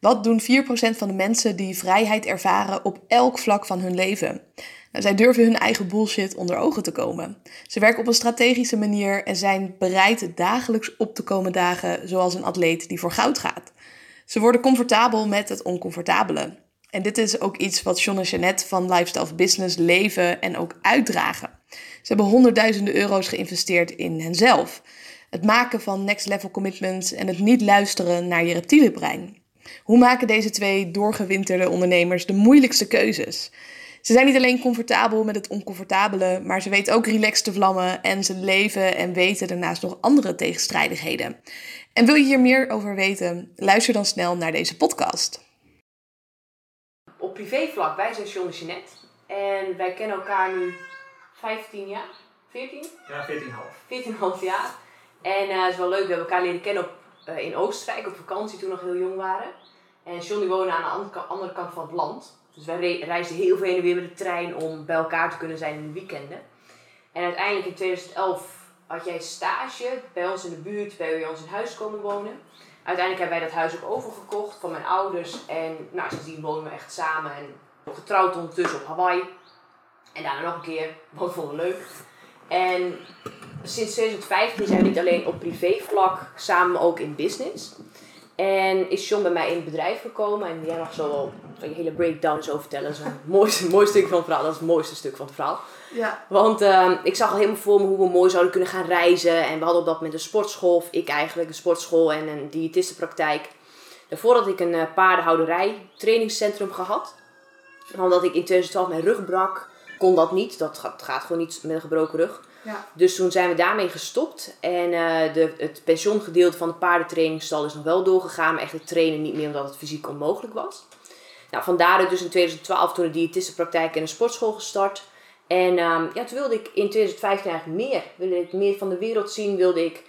Wat doen 4% van de mensen die vrijheid ervaren op elk vlak van hun leven? Nou, zij durven hun eigen bullshit onder ogen te komen. Ze werken op een strategische manier en zijn bereid dagelijks op te komen dagen zoals een atleet die voor goud gaat. Ze worden comfortabel met het oncomfortabele. En dit is ook iets wat John en Jeanette van Lifestyle Business leven en ook uitdragen. Ze hebben honderdduizenden euro's geïnvesteerd in henzelf. Het maken van next level commitments en het niet luisteren naar je reptiele brein. Hoe maken deze twee doorgewinterde ondernemers de moeilijkste keuzes? Ze zijn niet alleen comfortabel met het oncomfortabele, maar ze weten ook relaxed te vlammen en ze leven en weten daarnaast nog andere tegenstrijdigheden. En wil je hier meer over weten? Luister dan snel naar deze podcast. Op privévlak, wij zijn John en Jeanette. En wij kennen elkaar nu 15 jaar, 14? Ja, 14,5. 14,5 jaar. En uh, het is wel leuk, we hebben elkaar leren kennen op, uh, in Oostenrijk op vakantie toen we nog heel jong waren. En John die woonde aan de andere, andere kant van het land. Dus wij reisden heel veel heen en weer met de trein om bij elkaar te kunnen zijn in de weekenden. En uiteindelijk in 2011 had jij stage bij ons in de buurt, bij ons in huis komen wonen. Uiteindelijk hebben wij dat huis ook overgekocht van mijn ouders. En nou, sindsdien wonen we echt samen. En getrouwd ondertussen op Hawaii. En daarna nog een keer, wat vonden we leuk. En sinds 2015 zijn we niet alleen op privévlak, samen ook in business. En is John bij mij in het bedrijf gekomen. En jij mag zo wel een hele breakdown zo vertellen. Dat is een mooi, mooi stuk van het verhaal. Dat is het mooiste stuk van het verhaal. Ja. Want uh, ik zag al helemaal voor me hoe we mooi zouden kunnen gaan reizen. En we hadden op dat moment een sportschool. Of ik eigenlijk een sportschool en een diëtistenpraktijk. Daarvoor had ik een uh, paardenhouderij trainingscentrum gehad. Omdat ik in 2012 mijn rug brak. Kon dat niet. Dat gaat, gaat gewoon niet met een gebroken rug. Ja. Dus toen zijn we daarmee gestopt. En uh, de, het pensioengedeelte van de paardentrainingsstal is nog wel doorgegaan. Maar echt het trainen niet meer omdat het fysiek onmogelijk was. Nou, vandaar dus in 2012 toen de diëtistenpraktijk en een sportschool gestart. En um, ja, toen wilde ik in 2015 eigenlijk meer. Wilde ik meer van de wereld zien. Wilde ik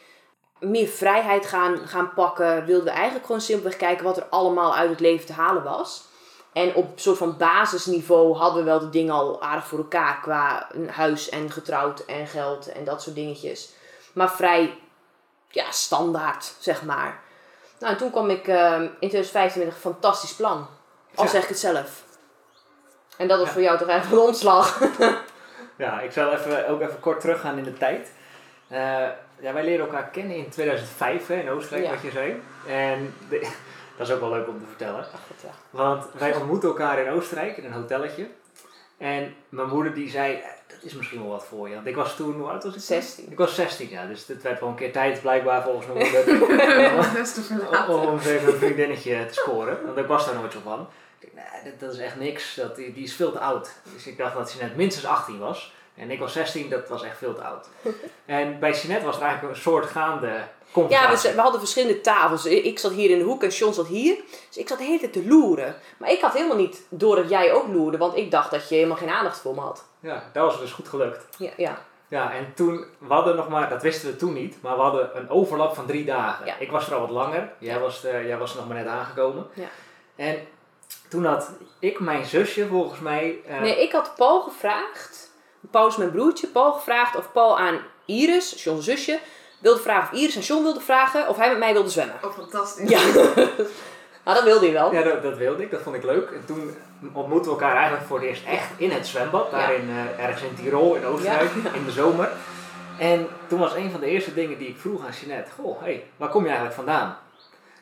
meer vrijheid gaan, gaan pakken. Wilden we eigenlijk gewoon simpelweg kijken wat er allemaal uit het leven te halen was. En op een soort van basisniveau hadden we wel de dingen al aardig voor elkaar. Qua een huis en getrouwd en geld en dat soort dingetjes. Maar vrij ja, standaard, zeg maar. Nou, en toen kwam ik uh, in 2015 met een fantastisch plan. Al Ja. zeg ik het zelf. En dat was Ja. voor jou toch eigenlijk een omslag. Ja, ik zal even, ook even kort teruggaan in de tijd. Eh, ja, wij leren elkaar kennen in 2005 hè, in Oostenrijk, Ja. wat je zei. En de- dat is ook wel leuk om te vertellen. Ach, goed, ja. Want wij ontmoeten elkaar in Oostenrijk in een hotelletje. En mijn moeder die zei, "Eh, dat is misschien wel wat voor je. Want ik was toen, hoe oud was ik? toen? 16. Ik was 16, ja. Dus het werd wel een keer tijd blijkbaar volgens mijn moeder. Om, even een vriendinnetje te scoren. Want ik was daar nooit zo van. Ik dacht, nee, dat, dat is echt niks. Dat, die, die is veel te oud. Dus ik dacht dat ze net minstens 18 was. En ik was 16, dat was echt veel te oud. En bij Jeanette was er eigenlijk een soort gaande Ja, we, we hadden verschillende tafels. Ik zat hier in de hoek en John zat hier. Dus ik zat de hele tijd te loeren. Maar ik had helemaal niet door dat jij ook loerde. Want ik dacht dat je helemaal geen aandacht voor me had. Ja, dat was dus goed gelukt. Ja, ja. Ja, en toen, we hadden nog maar, dat wisten we toen niet, maar we hadden een overlap van drie dagen. Ja. Ik was er al wat langer, jij was, eh, jij was er nog maar net aangekomen. Ja. En toen had ik mijn zusje volgens mij... eh, Nee, ik had Paul gevraagd. Paul is mijn broertje. Paul gevraagd of Paul aan Iris, John's zusje, wilde vragen of Iris aan John wilde vragen of hij met mij wilde zwemmen. Oh, fantastisch. Ja. nou, dat wilde hij wel. Ja, dat, dat wilde ik, dat vond ik leuk. En toen ontmoetten we elkaar eigenlijk voor het eerst echt in het zwembad, daar Ja. in, eh, ergens in Tirol, in Oostenrijk, in de zomer. En toen was een van de eerste dingen die ik vroeg aan Jeanette, goh, hey, waar kom je eigenlijk vandaan?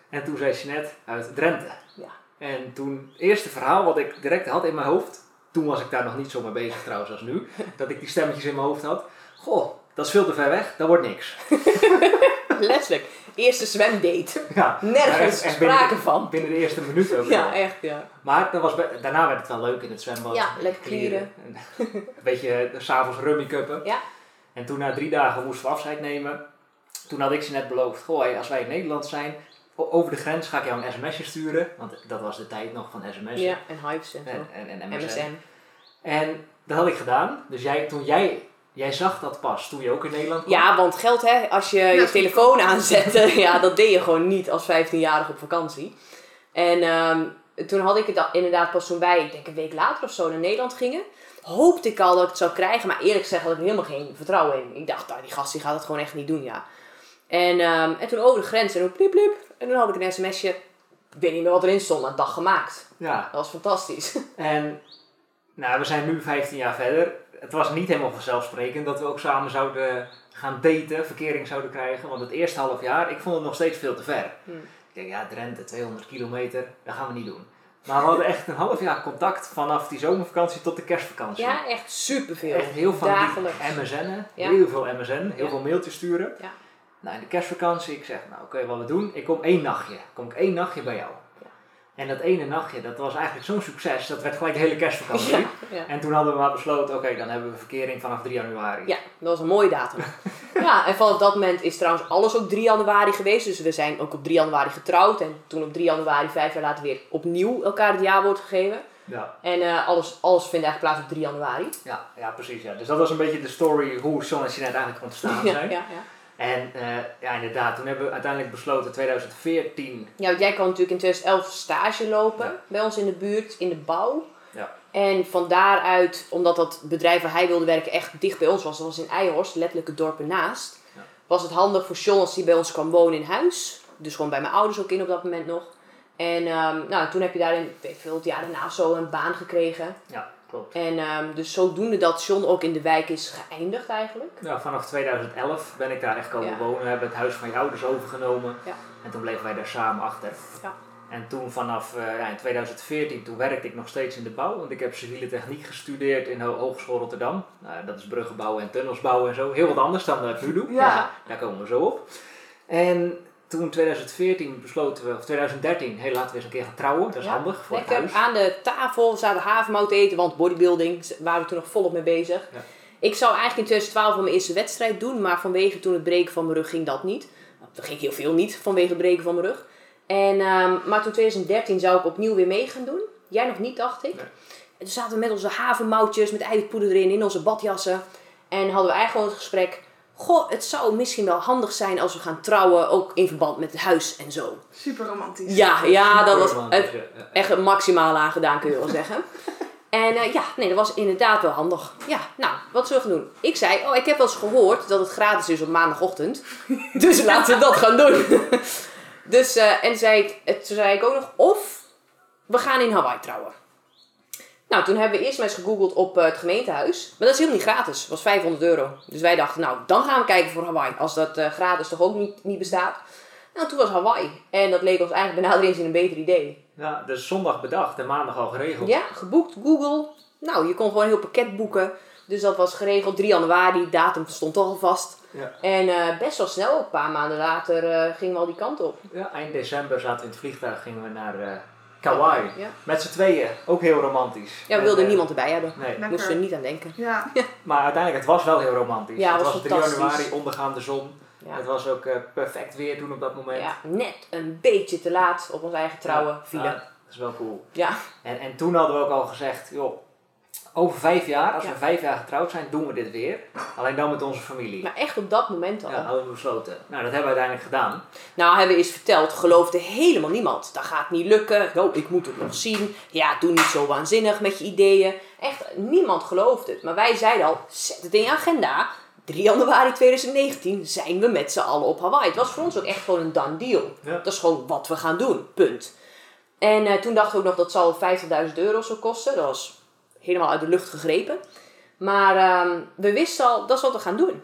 En toen zei Jeanette uit Drenthe. Ja. En toen, het eerste verhaal wat ik direct had in mijn hoofd, toen was ik daar nog niet zo mee bezig trouwens als nu, dat ik die stemmetjes in mijn hoofd had. Goh, dat is veel te ver weg, dat wordt niks. Letterlijk. Eerste zwemdate. Ja, Nergens echt- binnen sprake van. Binnen de eerste minuut ook Ja, wel. echt, ja. Maar dat was daarna werd het wel leuk in het zwembad. Ja, lekker klieren. En Een beetje eh, s'avonds rummy cuppen. Ja. En toen na drie dagen moesten we afscheid nemen. Toen had ik ze net beloofd, goh, als wij in Nederland zijn, over de grens ga ik jou een sms'je sturen. Want dat was de tijd nog van sms'en. Ja, en hypes en. En, en, en MSN. MSN. En dat had ik gedaan. Dus jij, toen jij, jij zag dat pas toen je ook in Nederland kwam. Ja, want geld hè, als je je is telefoon aanzette, ja, dat deed je gewoon niet als 15-jarige op vakantie. En ehm, toen had ik het inderdaad pas toen wij, ik denk een week later of zo, naar Nederland gingen. Hoopte ik al dat ik het zou krijgen, maar eerlijk gezegd had ik er helemaal geen vertrouwen in. Ik dacht, nou, die gast die gaat het gewoon echt niet doen, ja. En, ehm, en toen over de grens en toen pliep pliep. En toen had ik een sms'je. Ik weet niet meer wat erin stond, maar een dag gemaakt. Ja, Dat was fantastisch. en nou, we zijn nu 15 jaar verder. Het was niet helemaal vanzelfsprekend dat we ook samen zouden gaan daten, verkering zouden krijgen. Want het eerste half jaar, ik vond het nog steeds veel te ver. Hm. Ik denk, ja, Drenthe, 200 kilometer, dat gaan we niet doen. Maar we hadden echt een half jaar contact vanaf die zomervakantie tot de kerstvakantie. Ja, echt superveel. Echt heel van Dagelijks. MSN'en, Ja. heel veel MSN, heel Ja. veel mailtjes sturen. Ja. Nou, in de kerstvakantie, ik zeg, nou oké, wat we doen, ik kom één nachtje. Kom ik één nachtje bij jou. Ja. En dat ene nachtje, dat was eigenlijk zo'n succes, dat werd gelijk de hele kerstvakantie. Ja, ja. En toen hadden we maar besloten, oké, dan hebben we verkering vanaf 3 januari. Ja, dat was een mooie datum. ja, en vanaf dat moment is trouwens alles ook 3 januari geweest. Dus we zijn ook op 3 januari getrouwd. En toen op 3 januari, vijf jaar later, weer opnieuw elkaar het jaarwoord gegeven. Ja, En eh, alles, alles vindt eigenlijk plaats op 3 januari. ja, ja, precies. Ja. Dus dat was een beetje de story hoe en Jeanette eigenlijk ontstaan zijn. ja, ja. En eh, ja, inderdaad, toen hebben we uiteindelijk besloten 2014. ja, want jij kwam natuurlijk in 2011 stage lopen bij ons in de buurt, in de bouw. Ja. En van daaruit, omdat dat bedrijf waar hij wilde werken echt dicht bij ons was, dat was in Eijhorst, letterlijk het dorp ernaast, Ja. was het handig voor John als hij bij ons kwam wonen in huis. Dus gewoon bij mijn ouders ook in op dat moment nog. En ehm, nou, toen heb je daar in, weet veel, het jaar daarna zo een baan gekregen. Ja, klopt. En ehm, dus zodoende dat John ook in de wijk is geëindigd eigenlijk. Ja, vanaf 2011 ben ik daar echt komen Ja. wonen, hebben het huis van je ouders overgenomen. Ja. En toen bleven wij daar samen achter. Ja. En toen vanaf ja, in 2014, toen werkte ik nog steeds in de bouw. Want ik heb civiele techniek gestudeerd in de Ho- Hogeschool Rotterdam. Nou, dat is bruggen bouwen en tunnels bouwen en zo. Heel wat anders dan dat ik nu doe. Ja. Daar komen we zo op. En toen 2014 besloten we, of 2013, heel laten we eens een keer gaan trouwen. Dat is Ja, handig voor het huis. aan de tafel, zaten havermout te eten, want bodybuilding waren we toen nog volop mee bezig. Ja. Ik zou eigenlijk in 2012 wel mijn eerste wedstrijd doen, maar vanwege toen het breken van mijn rug ging dat niet. Nou, Dat ging heel veel niet, vanwege het breken van mijn rug. En, ehm, maar toen 2013 zou ik opnieuw weer mee gaan doen. Jij nog niet, dacht ik. Nee. En toen zaten we met onze havermoutjes, met eiwitpoeder erin, in onze badjassen. En hadden we eigenlijk gewoon het gesprek... Goh, het zou misschien wel handig zijn als we gaan trouwen, ook in verband met het huis en zo. Super romantisch. Ja, ja dat was het echt het maximaal aangedaan, kun je wel zeggen. En eh, ja, nee, dat was inderdaad wel handig. Ja, nou, wat zullen we gaan doen? Ik zei, oh, ik heb wel eens gehoord dat het gratis is op maandagochtend. Dus laten we dat gaan doen. dus, eh, en zei ik, eh, toen zei ik ook nog, of we gaan in Hawaii trouwen. Nou, toen hebben we eerst maar eens gegoogeld op eh, het gemeentehuis. Maar dat is helemaal niet gratis. Dat was 500 euro. Dus wij dachten, nou, dan gaan we kijken voor Hawaii. Als dat eh, gratis toch ook niet, niet bestaat. Nou, toen was Hawaii. En dat leek ons eigenlijk bijna erin een beter idee. Ja, dus zondag bedacht en maandag al geregeld. Ja, geboekt, Google. Nou, je kon gewoon een heel pakket boeken. Dus dat was geregeld 3 januari, datum stond toch al vast. Ja. En eh, best wel snel, een paar maanden later, eh, gingen we al die kant op. Ja, eind december zaten we in het vliegtuig, gingen we naar Ja, Met z'n tweeën, ook heel romantisch. ja we En, wilden eh, niemand erbij hebben. Nee, Lekker. Moesten we niet aan denken. Ja. maar uiteindelijk, het was wel heel romantisch. Ja, het was was 3 fantastisch. januari, ondergaande zon. Ja. Het was ook eh, perfect weer toen op dat moment. ja, net een beetje te laat op ons eigen trouwen vielen. Ja, dat is wel cool. ja. En, en toen hadden we ook al gezegd, joh, over vijf jaar, als Ja. we vijf jaar getrouwd zijn, doen we dit weer. Alleen dan met onze familie. maar echt op dat moment al. Ja, hadden we besloten. Nou, dat hebben we uiteindelijk gedaan. Nou, hebben we eens verteld, geloofde helemaal niemand. Dat gaat niet lukken. Oh, ik moet het nog zien. Ja, doe niet zo waanzinnig met je ideeën. Echt, niemand geloofde het. Maar wij zeiden al, zet het in je agenda. 3 januari 2019 zijn we met z'n allen op Hawaii. Het was voor ons ook echt gewoon een done deal. Ja. Dat is gewoon wat we gaan doen, punt. En eh, toen dachten we ook nog dat zal 50.000 euro zou kosten. Dat was helemaal uit de lucht gegrepen. Maar ehm, we wisten al, dat is wat we gaan doen.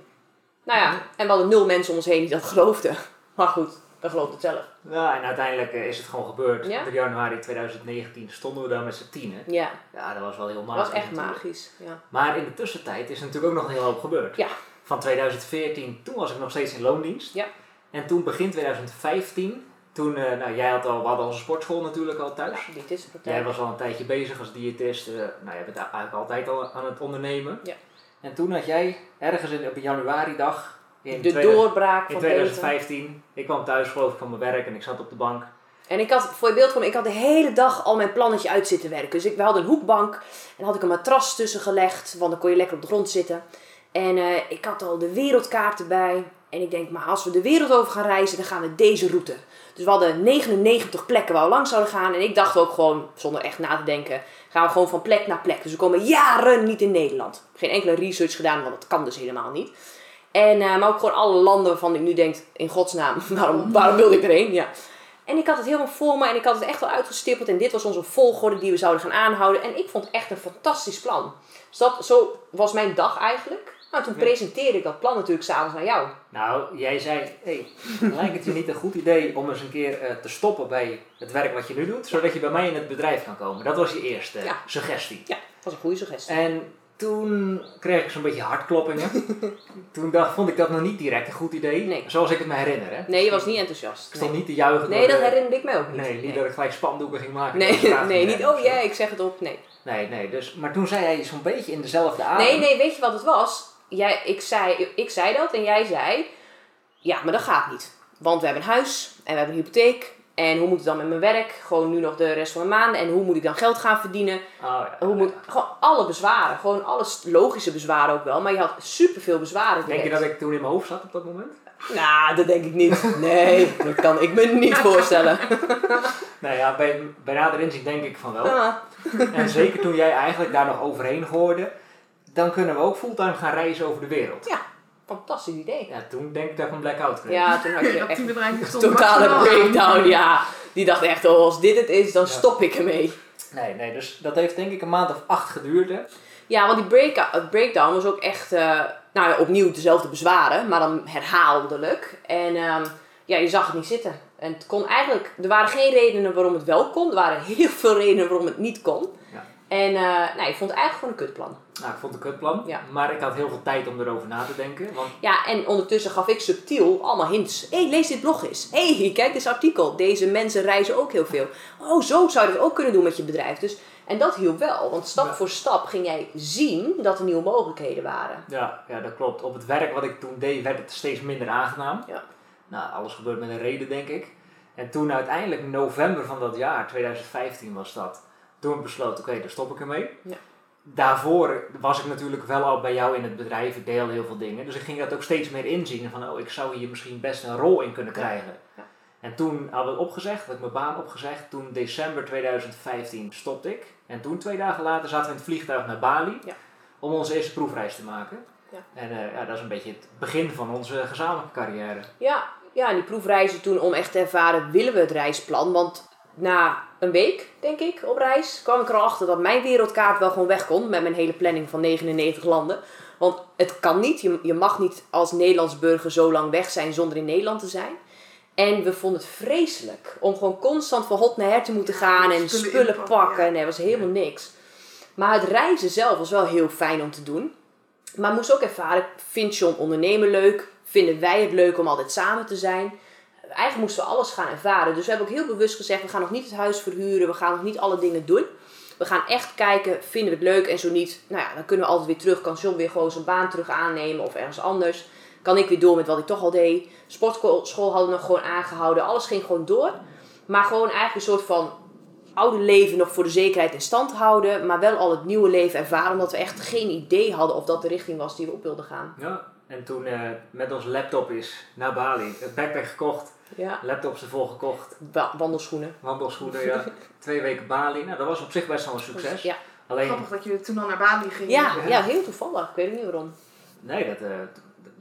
Nou ja, en we hadden nul mensen om ons heen die dat geloofden. Maar goed, we geloofden het zelf. Ja, en uiteindelijk eh, is het gewoon gebeurd. Ja. 3 januari 2019 stonden we daar met z'n tienen. Ja, Ja, dat was wel heel dat magisch. was echt natuurlijk. magisch. Ja. Maar in de tussentijd is er natuurlijk ook nog een hele hoop gebeurd. Ja. Van 2014, toen was ik nog steeds in loondienst. Ja. En toen begin 2015, toen, eh, nou jij had al, we hadden onze sportschool natuurlijk al thuis. Dit is het. Jij was al een tijdje bezig als diëtist. eh, nou, jij bent eigenlijk altijd al aan het ondernemen. Ja. En toen had jij ergens in, op een januari dag in, De 2000 doorbraak in van eten. 2015, ik kwam thuis geloof ik van mijn werk en ik zat op de bank. En ik had, voor je beeld van, ik had de hele dag al mijn plannetje uit zitten werken. Dus ik, we hadden een hoekbank en had ik een matras tussen gelegd, want dan kon je lekker op de grond zitten. En eh, ik had al de wereldkaart erbij. En ik denk, maar als we de wereld over gaan reizen, dan gaan we deze route. Dus we hadden 99 plekken waar we langs zouden gaan. En ik dacht ook gewoon, zonder echt na te denken, gaan we gewoon van plek naar plek. Dus we komen jaren niet in Nederland. Geen enkele research gedaan, want dat kan dus helemaal niet. En, eh, maar ook gewoon alle landen waarvan ik nu denk, in godsnaam, waarom, waarom wilde ik erheen? Ja. En ik had het helemaal voor me en ik had het echt wel uitgestippeld. En dit was onze volgorde die we zouden gaan aanhouden. En ik vond het echt een fantastisch plan. Dus dat, zo was mijn dag eigenlijk. Nou, toen presenteerde ik dat plan natuurlijk s'avonds naar jou. Nou, jij zei, hey, lijkt het je niet een goed idee om eens een keer eh, te stoppen bij het werk wat je nu doet, zodat je bij mij in het bedrijf kan komen? Dat was je eerste Ja. suggestie. Ja, dat was een goede suggestie. En toen kreeg ik zo'n beetje hartkloppingen. toen dacht, vond ik dat nog niet direct een goed idee, Nee. zoals ik het me herinner. Hè? Nee, je was niet enthousiast. Ik stond Nee, niet te juichen. nee dat herinnerde ik mij ook niet. Nee, niet nee. dat ik gelijk spandoeken ging maken. Nee, nee, niet, oh ja, ik zeg het op. Nee. Nee, nee, dus, maar toen zei hij zo'n beetje in dezelfde adem. Nee, nee, weet je wat het was? Jij, ik, zei, ik zei dat en jij zei, ja, maar dat gaat niet. Want we hebben een huis en we hebben een hypotheek. En hoe moet het dan met mijn werk? Gewoon nu nog de rest van de maanden. En hoe moet ik dan geld gaan verdienen? Oh, ja. Hoe moet, gewoon alle bezwaren. Gewoon alle logische bezwaren ook wel. Maar je had superveel bezwaren Denk je dat ik toen in mijn hoofd zat op dat moment? Nou, dat denk ik niet. Nee, dat kan ik me niet voorstellen. Nou ja, bij, bij nader inzien denk ik van wel. Ah, En zeker toen jij eigenlijk daar nog overheen gooide, dan kunnen we ook fulltime gaan reizen over de wereld. ja, fantastisch idee. Ja, toen denk ik dat ik een blackout kreeg. Ja, toen had je echt een totale breakdown. Ja, die dacht echt, oh, als dit het is, dan Ja. stop ik ermee. Nee, nee, dus dat heeft denk ik een maand of acht geduurd. Hè? Ja, want die break breakdown was ook echt, eh, nou ja, opnieuw dezelfde bezwaren, maar dan herhaaldelijk. En ehm, ja, je zag het niet zitten. En het kon eigenlijk, er waren geen redenen waarom het wel kon, er waren heel veel redenen waarom het niet kon. Ja. En eh nou, ik vond het eigenlijk gewoon een kutplan. Nou, ik vond het een kutplan, Ja. maar ik had heel veel tijd om erover na te denken. Want Ja, en ondertussen gaf ik subtiel allemaal hints. Hé, hey, lees dit blog eens. Hé, hey, kijk dit artikel. Deze mensen reizen ook heel veel. Oh, zo zou je dat ook kunnen doen met je bedrijf. Dus, en dat hielp wel, want stap Ja. voor stap ging jij zien dat er nieuwe mogelijkheden waren. ja, ja, dat klopt. Op het werk wat ik toen deed, werd het steeds minder aangenaam. Ja. Nou, alles gebeurt met een reden, denk ik. En toen uiteindelijk, november van dat jaar, 2015 was dat, toen heb ik besloten, oké, daar stop ik ermee. Ja. Daarvoor was ik natuurlijk wel al bij jou in het bedrijf, ik deel heel veel dingen. Dus ik ging dat ook steeds meer inzien van, oh, ik zou hier misschien best een rol in kunnen krijgen. Ja. En toen we het opgezegd, had ik mijn baan opgezegd. Toen december 2015 stopte ik. En toen, twee dagen later, zaten we in het vliegtuig naar Bali Ja. om onze eerste proefreis te maken. Ja. En eh, ja, dat is een beetje het begin van onze gezamenlijke carrière. Ja, ja, en die proefreizen toen om echt te ervaren, willen we het reisplan? Want na een week, denk ik, op reis, kwam ik erachter dat mijn wereldkaart wel gewoon weg kon met mijn hele planning van 99 landen. Want het kan niet, je, je mag niet als Nederlands burger zo lang weg zijn zonder in Nederland te zijn. En we vonden het vreselijk om gewoon constant van hot naar her te moeten gaan en Spullen pakken. ja. Nee, was helemaal niks. Maar het reizen zelf was wel heel fijn om te doen. Maar moest ook ervaren, vindt John ondernemen leuk? Vinden wij het leuk om altijd samen te zijn? Eigenlijk moesten we alles gaan ervaren. Dus we hebben ook heel bewust gezegd, we gaan nog niet het huis verhuren. We gaan nog niet alle dingen doen. We gaan echt kijken, vinden we het leuk? En zo niet, nou ja, dan kunnen we altijd weer terug. Kan John weer gewoon zijn baan terug aannemen of ergens anders. Kan ik weer door met wat ik toch al deed. Sportschool hadden we nog gewoon aangehouden. Alles ging gewoon door. Maar gewoon eigenlijk een soort van oude leven nog voor de zekerheid in stand houden. Maar wel al het nieuwe leven ervaren. Omdat we echt geen idee hadden of dat de richting was die we op wilden gaan. Ja. En toen eh, met onze laptop is naar Bali, het backpack gekocht, Ja. laptops ervoor gekocht, Wa- wandelschoenen. wandelschoenen, ja. Twee weken Bali. Nou, dat was op zich best wel een succes. Ja. Alleen, Grappig dat je toen al naar Bali ging. Ja, ja, heel toevallig. Ik weet ook niet waarom. nee, dat, eh,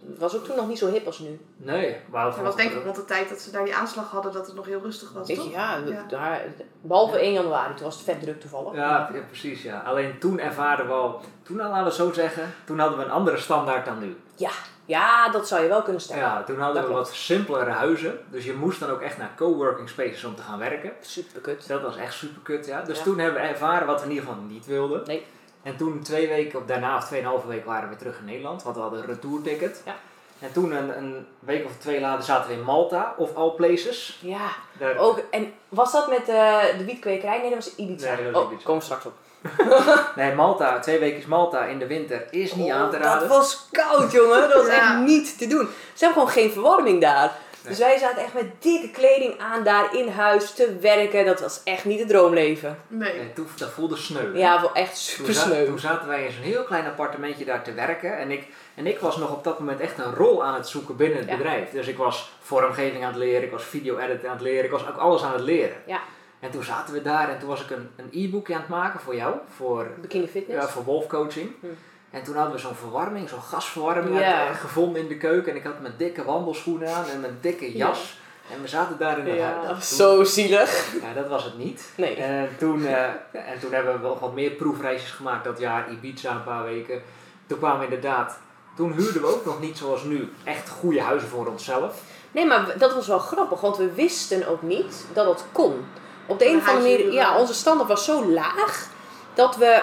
Het was ook toen nog niet zo hip als nu. nee. Maar Het was denk ik rond de tijd dat ze daar die aanslag hadden dat het nog heel rustig was, Weet je, toch? ja, Ja. Daar, behalve 1 januari, toen was het vet druk toevallig. Ja, ja, precies, ja. Alleen toen ervaren we al, toen al, laten we het zo zeggen, toen hadden we een andere standaard dan nu. Ja, ja dat zou je wel kunnen stellen. Ja, toen hadden Dat we klopt. wat simpelere huizen. Dus je moest dan ook echt naar coworking spaces om te gaan werken. Super kut. Dat was echt super kut, ja. Dus Ja. toen hebben we ervaren wat we in ieder geval niet wilden. Nee. En toen twee weken, of daarna of tweeënhalve week waren we terug in Nederland. Want we hadden een retourticket. Ja. En toen een, een week of twee later zaten we in Malta, of all places. Ja, Daar, ook. En was dat met eh, de wietkwekerij? Nee, dat was Ibiza. Nee, dat was oh, Ibiza. kom straks op. Nee, Malta, twee weken is Malta in de winter is niet Oh, aan te raden. Dat was koud, jongen. Dat was Ja. echt niet te doen. Ze hebben gewoon geen verwarming daar. Dus wij zaten echt met dikke kleding aan daar in huis te werken. Dat was echt niet het droomleven. Nee. En toen, dat voelde sneu. hè. Ja, wel echt Toen, super za- sneu. toen zaten wij in zo'n heel klein appartementje daar te werken. En ik, en ik was nog op dat moment echt een rol aan het zoeken binnen het Ja. bedrijf. Dus ik was vormgeving aan het leren, ik was video-edit aan het leren, ik was ook alles aan het leren. Ja. En toen zaten we daar en toen was ik een, een e-bookje aan het maken voor jou, voor, Bikini fitness. ja, voor wolfcoaching. Hm. En toen hadden we zo'n verwarming, zo'n gasverwarming gevonden in de keuken. En ik had mijn dikke wandelschoenen aan en mijn dikke jas. En we zaten daar in huis. Ja, Toen- zo zielig. Ja, dat was het niet. Nee. En toen, eh, en toen hebben we wel wat meer proefreisjes gemaakt dat jaar. Ibiza een paar weken. Toen kwamen we inderdaad... Toen huurden we ook nog niet zoals nu echt goede huizen voor onszelf. Nee, maar dat was wel grappig, want we wisten ook niet dat het kon. Op de een of andere manier, ja, onze standaard was zo laag dat we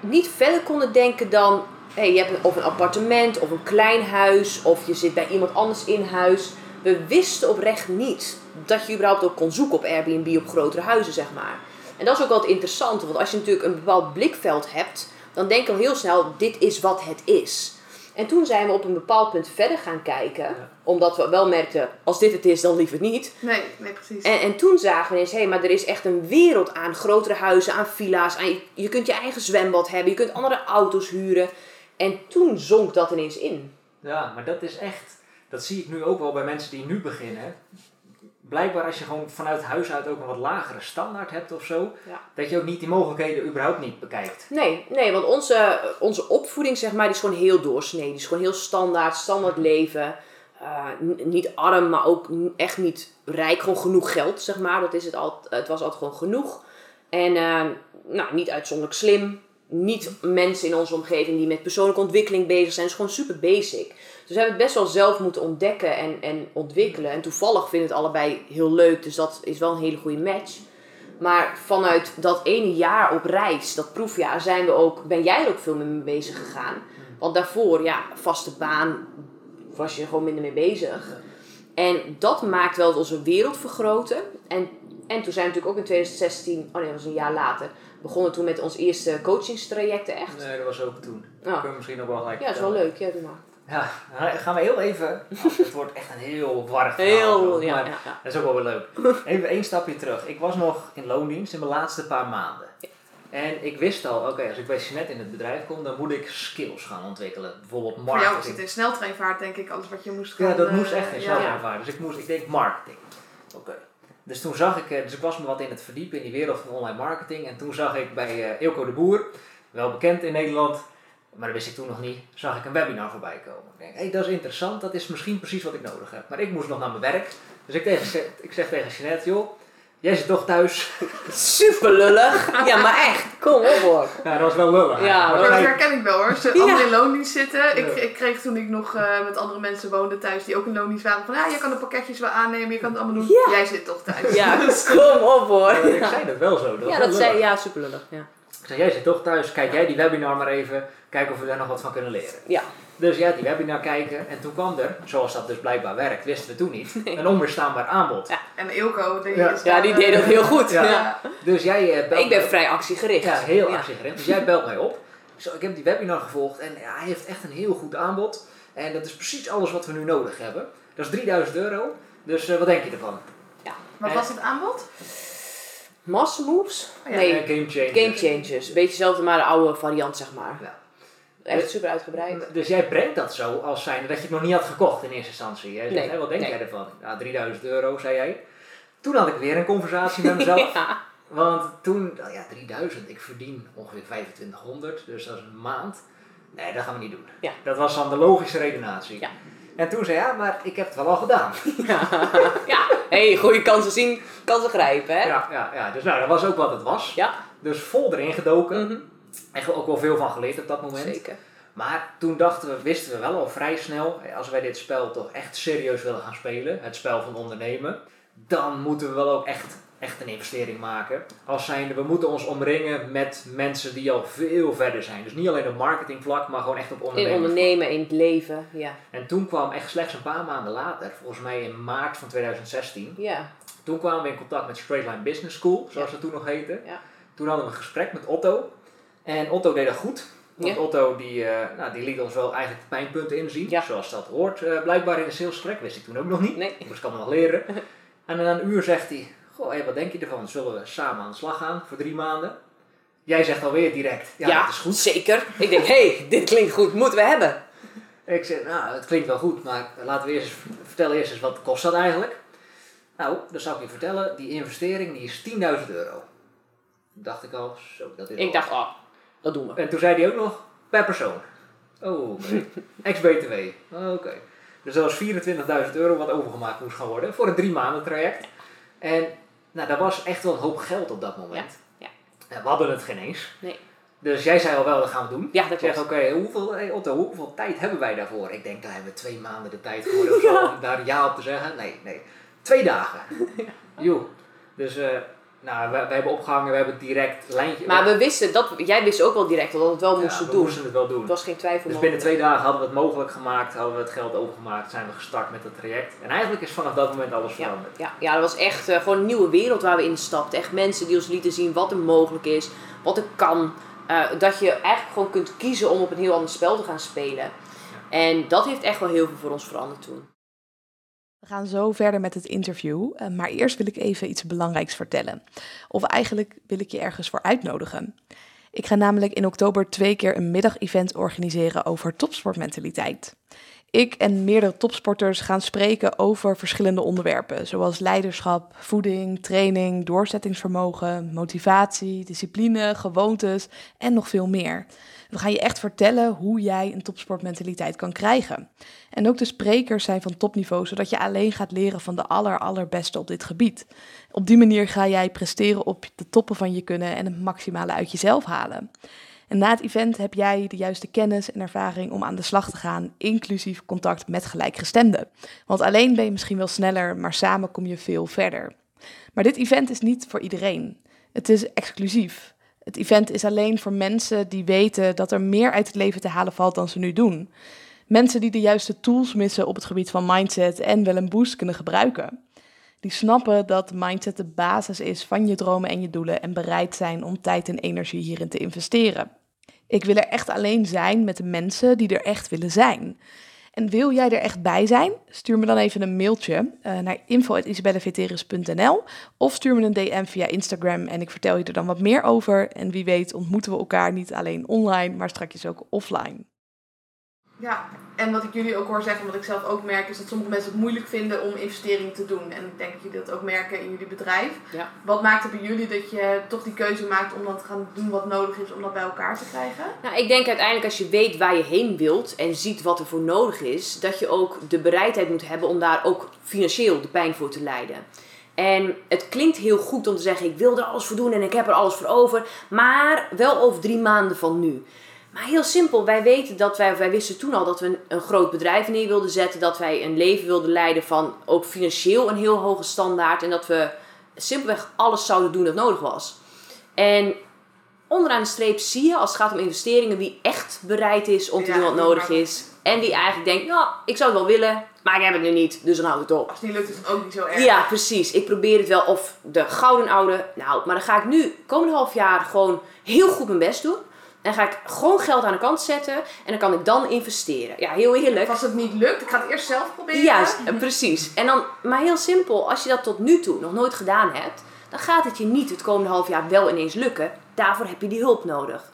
niet verder konden denken dan, hey, je hebt een, of een appartement of een klein huis of je zit bij iemand anders in huis. We wisten oprecht niet dat je überhaupt ook kon zoeken op Airbnb op grotere huizen, zeg maar. En dat is ook wel het interessante, want als je natuurlijk een bepaald blikveld hebt, dan denk je al heel snel, dit is wat het is. En toen zijn we op een bepaald punt verder gaan kijken, Ja. omdat we wel merkten, als dit het is, dan liever niet. Nee, nee, precies. En, en toen zagen we ineens, hé, maar er is echt een wereld aan grotere huizen, aan villa's. Aan, je, je kunt je eigen zwembad hebben, je kunt andere auto's huren. En toen zonk dat ineens in. Ja, maar dat is echt... Dat zie ik nu ook wel bij mensen die nu beginnen. Blijkbaar als je gewoon vanuit huis uit ook een wat lagere standaard hebt of zo. Ja. Dat je ook niet die mogelijkheden überhaupt niet bekijkt. Nee, nee, want onze, onze opvoeding, zeg maar, die is gewoon heel doorsneden. Die is gewoon heel standaard, standaard leven. Eh, niet arm, maar ook echt niet rijk. Gewoon genoeg geld, zeg maar. Dat is het, al, het was altijd gewoon genoeg. En eh, nou, niet uitzonderlijk slim. Niet mensen in onze omgeving die met persoonlijke ontwikkeling bezig zijn. Het is gewoon super basic. Dus we hebben het best wel zelf moeten ontdekken en, en ontwikkelen. En toevallig vinden we het allebei heel leuk. Dus dat is wel een hele goede match. Maar vanuit dat ene jaar op reis, dat proefjaar, zijn we ook, ben jij er ook veel meer mee bezig gegaan. Want daarvoor, ja, vaste baan, was je gewoon minder mee bezig. En dat maakt wel dat onze wereld vergroten. En, en toen zijn we natuurlijk ook in 2016, oh nee, dat was een jaar later, begonnen toen met ons eerste coachingstrajecten echt. Nee, dat was ook toen. Ja. Dat kunnen we misschien nog wel gelijk Ja, dat is wel leuk. Ja, doe maar. Ja, dan gaan we heel even... Oh, het wordt echt een heel verhaal. Heel, ja, maar ja, ja. Dat is ook wel weer leuk. Even één stapje terug. Ik was nog in loondienst in mijn laatste paar maanden. En ik wist al, oké, als ik bij Jeanette in het bedrijf kom, dan moet ik skills gaan ontwikkelen. Bijvoorbeeld Voor jou was marketing. het in sneltreinvaart, denk ik, alles wat je moest gaan... Ja, dat eh, moest echt in ja. snel ervaren. Dus ik moest, ik denk marketing. Oké. Dus toen zag ik, eh, dus ik was me wat in het verdiepen in die wereld van online marketing. En toen zag ik bij eh Ilko de Boer, wel bekend in Nederland, maar dat wist ik toen nog niet, zag ik een webinar voorbij komen. Ik denk, hé, dat is interessant, dat is misschien precies wat ik nodig heb. Maar ik moest nog naar mijn werk. Dus ik, tegen, ik zeg tegen Jeanette, joh, jij zit toch thuis? Super lullig. Ja, maar echt. Kom op hoor. Ja, dat was wel lullig. Ja, Maar dat herken ik wel hoor. Ze Ja. allemaal in loondienst zitten. Ik, ik kreeg toen ik nog eh, met andere mensen woonde thuis die ook in loondienst waren. Van ja, je kan de pakketjes wel aannemen, je kan het allemaal doen. Ja. Jij zit toch thuis. Ja, kom op hoor. Ja, ik zei dat wel zo. Dat was Ja, dat zei, ja, super lullig. Ja. Ik zei, jij zit toch thuis, kijk jij die webinar maar even, kijk of we daar nog wat van kunnen leren. Ja. Dus ja, die webinar kijken en toen kwam er, zoals dat dus blijkbaar werkt, wisten we toen niet, een onweerstaanbaar aanbod. Ja. En Ilko, die Ja. is ja, die deed eh, dat heel goed. Ja. Ja. Dus jij eh, belt Ik ben mij- vrij actiegericht. Ja, heel Ja. actiegericht. Dus jij belt mij op. Ik zo, ik heb die webinar gevolgd en ja, hij heeft echt een heel goed aanbod. En dat is precies alles wat we nu nodig hebben. Dat is 3000 euro. Dus eh, wat denk je ervan? Wat was het aanbod? Mass moves? Oh ja. Nee, Eh, game changer. game changers. Beetje hetzelfde, maar de oude variant, zeg maar. Ja. Echt super uitgebreid. Dus jij brengt dat zo als zijnde dat je het nog niet had gekocht in eerste instantie. Jij zegt, Nee, wat denk nee. jij ervan? Ja, 3000 euro, zei jij. Toen had ik weer een conversatie met mezelf. Ja. Want toen, nou ja, 3000, ik verdien ongeveer 2500, dus dat is een maand. Nee, dat gaan we niet doen. Ja. Dat was dan de logische redenatie. Ja. En toen zei ja, maar ik heb het wel al gedaan. ja. hey, goede kansen zien, kansen grijpen, hè? Ja, ja, ja. Dus nou, dat was ook wat het was. Ja. Dus vol erin gedoken. Mhm. Echt ook wel veel van geleerd op dat moment. Zeker. Maar toen dachten we, wisten we wel al vrij snel, als wij dit spel toch echt serieus willen gaan spelen, het spel van ondernemen, dan moeten we wel ook echt, echt een investering maken. Als zijnde, we moeten ons omringen met mensen die al veel verder zijn. Dus niet alleen op marketingvlak, maar gewoon echt op In ondernemen. ondernemen, in het leven, ja. En toen kwam echt slechts een paar maanden later, volgens mij in maart van 2016, Ja. toen kwamen we in contact met Straightline Business School, zoals het toen nog heette. Ja. Toen hadden we een gesprek met Otto. En Otto deed dat goed. Want Ja. Otto die, eh, nou, die liet ons wel eigenlijk de pijnpunten inzien. Ja. Zoals dat hoort. eh, blijkbaar in een salesgesprek. Wist ik toen ook nog niet. Nee. Dus ik kan het nog leren. en na een uur zegt hij. Goh, hé, wat denk je ervan? Zullen we samen aan de slag gaan voor drie maanden? Jij zegt alweer direct. Ja, Ja, dat is goed. zeker. Ik denk, hé, hey, dit klinkt goed, moeten we hebben. Ik zeg, nou, het klinkt wel goed. Maar laten we eerst eens vertellen eerst eens wat kost dat eigenlijk. Nou, dan zou ik je vertellen. Die investering die is 10.000 euro. Dacht ik al, zo, dat is Ik dacht, oh, dat doen we. En toen zei hij ook nog per persoon. Oh, oké. Ex-BTW. Oké. Dus dat was 24.000 euro wat overgemaakt moest gaan worden voor een drie maanden traject. En nou, dat was echt wel een hoop geld op dat moment. Ja, we hadden het geen eens. Nee. Dus jij zei al wel, dat gaan we doen. Ja, dat Ik zeg, oké, hoeveel, hey, Otto, hoeveel tijd hebben wij daarvoor? Ik denk, daar hebben we twee maanden de tijd voor om daar ja op te zeggen. Nee, nee. Twee dagen. Joe. Dus, eh, nou, we, we hebben opgehangen, we hebben direct lijntje... Maar we wisten, dat, jij wist ook wel direct dat we het wel ja, moesten we doen. moesten het wel doen. Het was geen twijfel Dus binnen twee dagen hadden we het mogelijk gemaakt, hadden we het geld overgemaakt, zijn we gestart met het traject. En eigenlijk is vanaf dat moment alles Ja, veranderd. ja, ja, dat was echt eh, gewoon een nieuwe wereld waar we instapten. Echt mensen die ons lieten zien wat er mogelijk is, wat er kan. Eh, dat je eigenlijk gewoon kunt kiezen om op een heel ander spel te gaan spelen. En dat heeft echt wel heel veel voor ons veranderd toen. We gaan zo verder met het interview, eh, maar eerst wil ik even iets belangrijks vertellen. Of eigenlijk wil ik je ergens voor uitnodigen. Ik ga namelijk in oktober twee keer een middagevent organiseren over topsportmentaliteit. Ik en meerdere topsporters gaan spreken over verschillende onderwerpen, zoals leiderschap, voeding, training, doorzettingsvermogen, motivatie, discipline, gewoontes en nog veel meer. We gaan je echt vertellen hoe jij een topsportmentaliteit kan krijgen. En ook de sprekers zijn van topniveau, zodat je alleen gaat leren van de aller, allerbeste op dit gebied. Op die manier ga jij presteren op de toppen van je kunnen en het maximale uit jezelf halen. En na het event heb jij de juiste kennis en ervaring om aan de slag te gaan, inclusief contact met gelijkgestemden. Want alleen ben je misschien wel sneller, maar samen kom je veel verder. Maar dit event is niet voor iedereen. Het is exclusief. Het event is alleen voor mensen die weten dat er meer uit het leven te halen valt dan ze nu doen. Mensen die de juiste tools missen op het gebied van mindset en wel een boost kunnen gebruiken. Die snappen dat mindset de basis is van je dromen en je doelen en bereid zijn om tijd en energie hierin te investeren. Ik wil er echt alleen zijn met de mensen die er echt willen zijn. En wil jij er echt bij zijn? Stuur me dan even een mailtje uh, naar info.isabelleveteris.nl of stuur me een DM via Instagram en ik vertel je er dan wat meer over. En wie weet ontmoeten we elkaar niet alleen online, maar straks ook offline. Ja, en wat ik jullie ook hoor zeggen, wat ik zelf ook merk, is dat sommige mensen het moeilijk vinden om investeringen te doen. En ik denk dat jullie dat ook merken in jullie bedrijf. Ja. Wat maakt er bij jullie dat je toch die keuze maakt om dan te gaan doen wat nodig is om dat bij elkaar te krijgen? Nou, ik denk uiteindelijk als je weet waar je heen wilt en ziet wat er voor nodig is, dat je ook de bereidheid moet hebben om daar ook financieel de pijn voor te leiden. En het klinkt heel goed om te zeggen, ik wil er alles voor doen en ik heb er alles voor over, maar wel over drie maanden van nu. Maar heel simpel, wij weten dat wij, wij wisten toen al dat we een, een groot bedrijf neer wilden zetten, dat wij een leven wilden leiden van ook financieel een heel hoge standaard en dat we simpelweg alles zouden doen dat nodig was. En onderaan de streep zie je, als het gaat om investeringen, wie echt bereid is om te Ja, doen wat nodig maar- is. En die eigenlijk denkt, nou, ik zou het wel willen, maar ik heb het nu niet, dus dan houd het op. Als het niet lukt is het ook niet zo erg. Ja, precies. Ik probeer het wel. Of de gouden oude. Nou, maar dan ga ik nu komende half jaar gewoon heel goed mijn best doen. En ga ik gewoon geld aan de kant zetten. En dan kan ik dan investeren. Ja, heel eerlijk. Of als het niet lukt, ik ga het eerst zelf proberen. Juist, eh, precies. En dan, maar heel simpel, als je dat tot nu toe nog nooit gedaan hebt, dan gaat het je niet het komende half jaar wel ineens lukken. Daarvoor heb je die hulp nodig.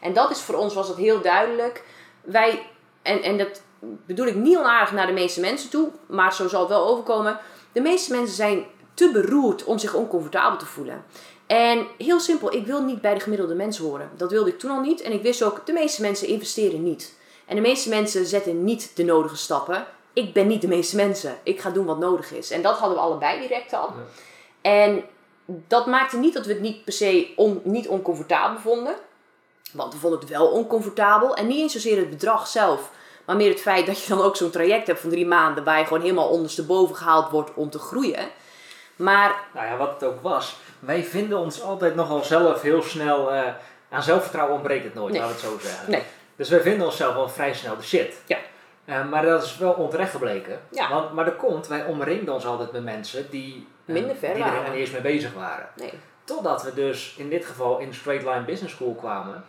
En dat is voor ons was dat heel duidelijk. Wij, en, en dat bedoel ik niet onaardig naar de meeste mensen toe, maar zo zal het wel overkomen. De meeste mensen zijn te beroerd om zich oncomfortabel te voelen. En heel simpel, ik wil niet bij de gemiddelde mens horen. Dat wilde ik toen al niet. En ik wist ook, de meeste mensen investeren niet. En de meeste mensen zetten niet de nodige stappen. Ik ben niet de meeste mensen. Ik ga doen wat nodig is. En dat hadden we allebei direct al. Ja. En dat maakte niet dat we het niet per se on, niet oncomfortabel vonden. Want we vonden het wel oncomfortabel. En niet eens zozeer het bedrag zelf. Maar meer het feit dat je dan ook zo'n traject hebt van drie maanden. Waar je gewoon helemaal ondersteboven gehaald wordt om te groeien. Maar Nou ja, wat het ook was, wij vinden ons altijd nogal zelf heel snel, eh, aan zelfvertrouwen ontbreekt het nooit, Nee. laten we het zo zeggen. Nee. Dus wij vinden onszelf wel vrij snel de shit. Ja. Eh, maar dat is wel onterecht gebleken. Ja. Want, maar dat komt, wij omringden ons altijd met mensen die, eh, Minder ver die er helemaal niet eens mee bezig waren. nee. Totdat we dus in dit geval in de Straight Line Business School kwamen.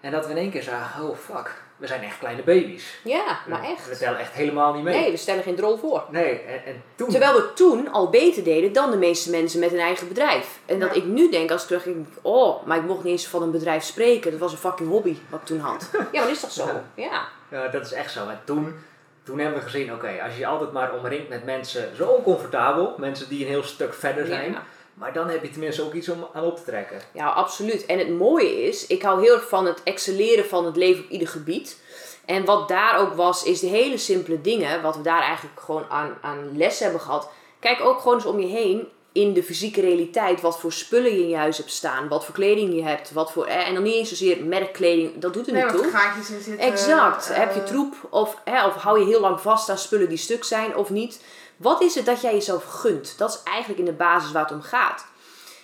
En dat we in één keer zagen, oh fuck, we zijn echt kleine baby's. Ja, maar We echt. tellen echt helemaal niet mee. Nee, we stellen geen drol voor. Nee, en, en toen... Terwijl we toen al beter deden dan de meeste mensen met een eigen bedrijf. En dat ik nu denk, als ik terug denk, oh, maar ik mocht niet eens van een bedrijf spreken. Dat was een fucking hobby wat ik toen had. Ja, maar dat is toch zo? Ja. Ja. Ja, dat is echt zo. En toen, toen hebben we gezien, oké, als je je altijd maar omringt met mensen zo oncomfortabel, mensen die een heel stuk verder zijn, Ja. Maar dan heb je tenminste ook iets om aan op te trekken. Ja, absoluut. En het mooie is, ik hou heel erg van het excelleren van het leven op ieder gebied. En wat daar ook was, is de hele simpele dingen, wat we daar eigenlijk gewoon aan, aan les hebben gehad. Kijk ook gewoon eens om je heen in de fysieke realiteit wat voor spullen je in je huis hebt staan, wat voor kleding je hebt, wat voor, eh, en dan niet eens zozeer merkkleding, dat doet er Nee, niet toe. gaatjes in zitten. Exact. eh, Heb je troep of, hè, of hou je heel lang vast aan spullen die stuk zijn of niet? Wat is het dat jij jezelf gunt? Dat is eigenlijk in de basis waar het om gaat.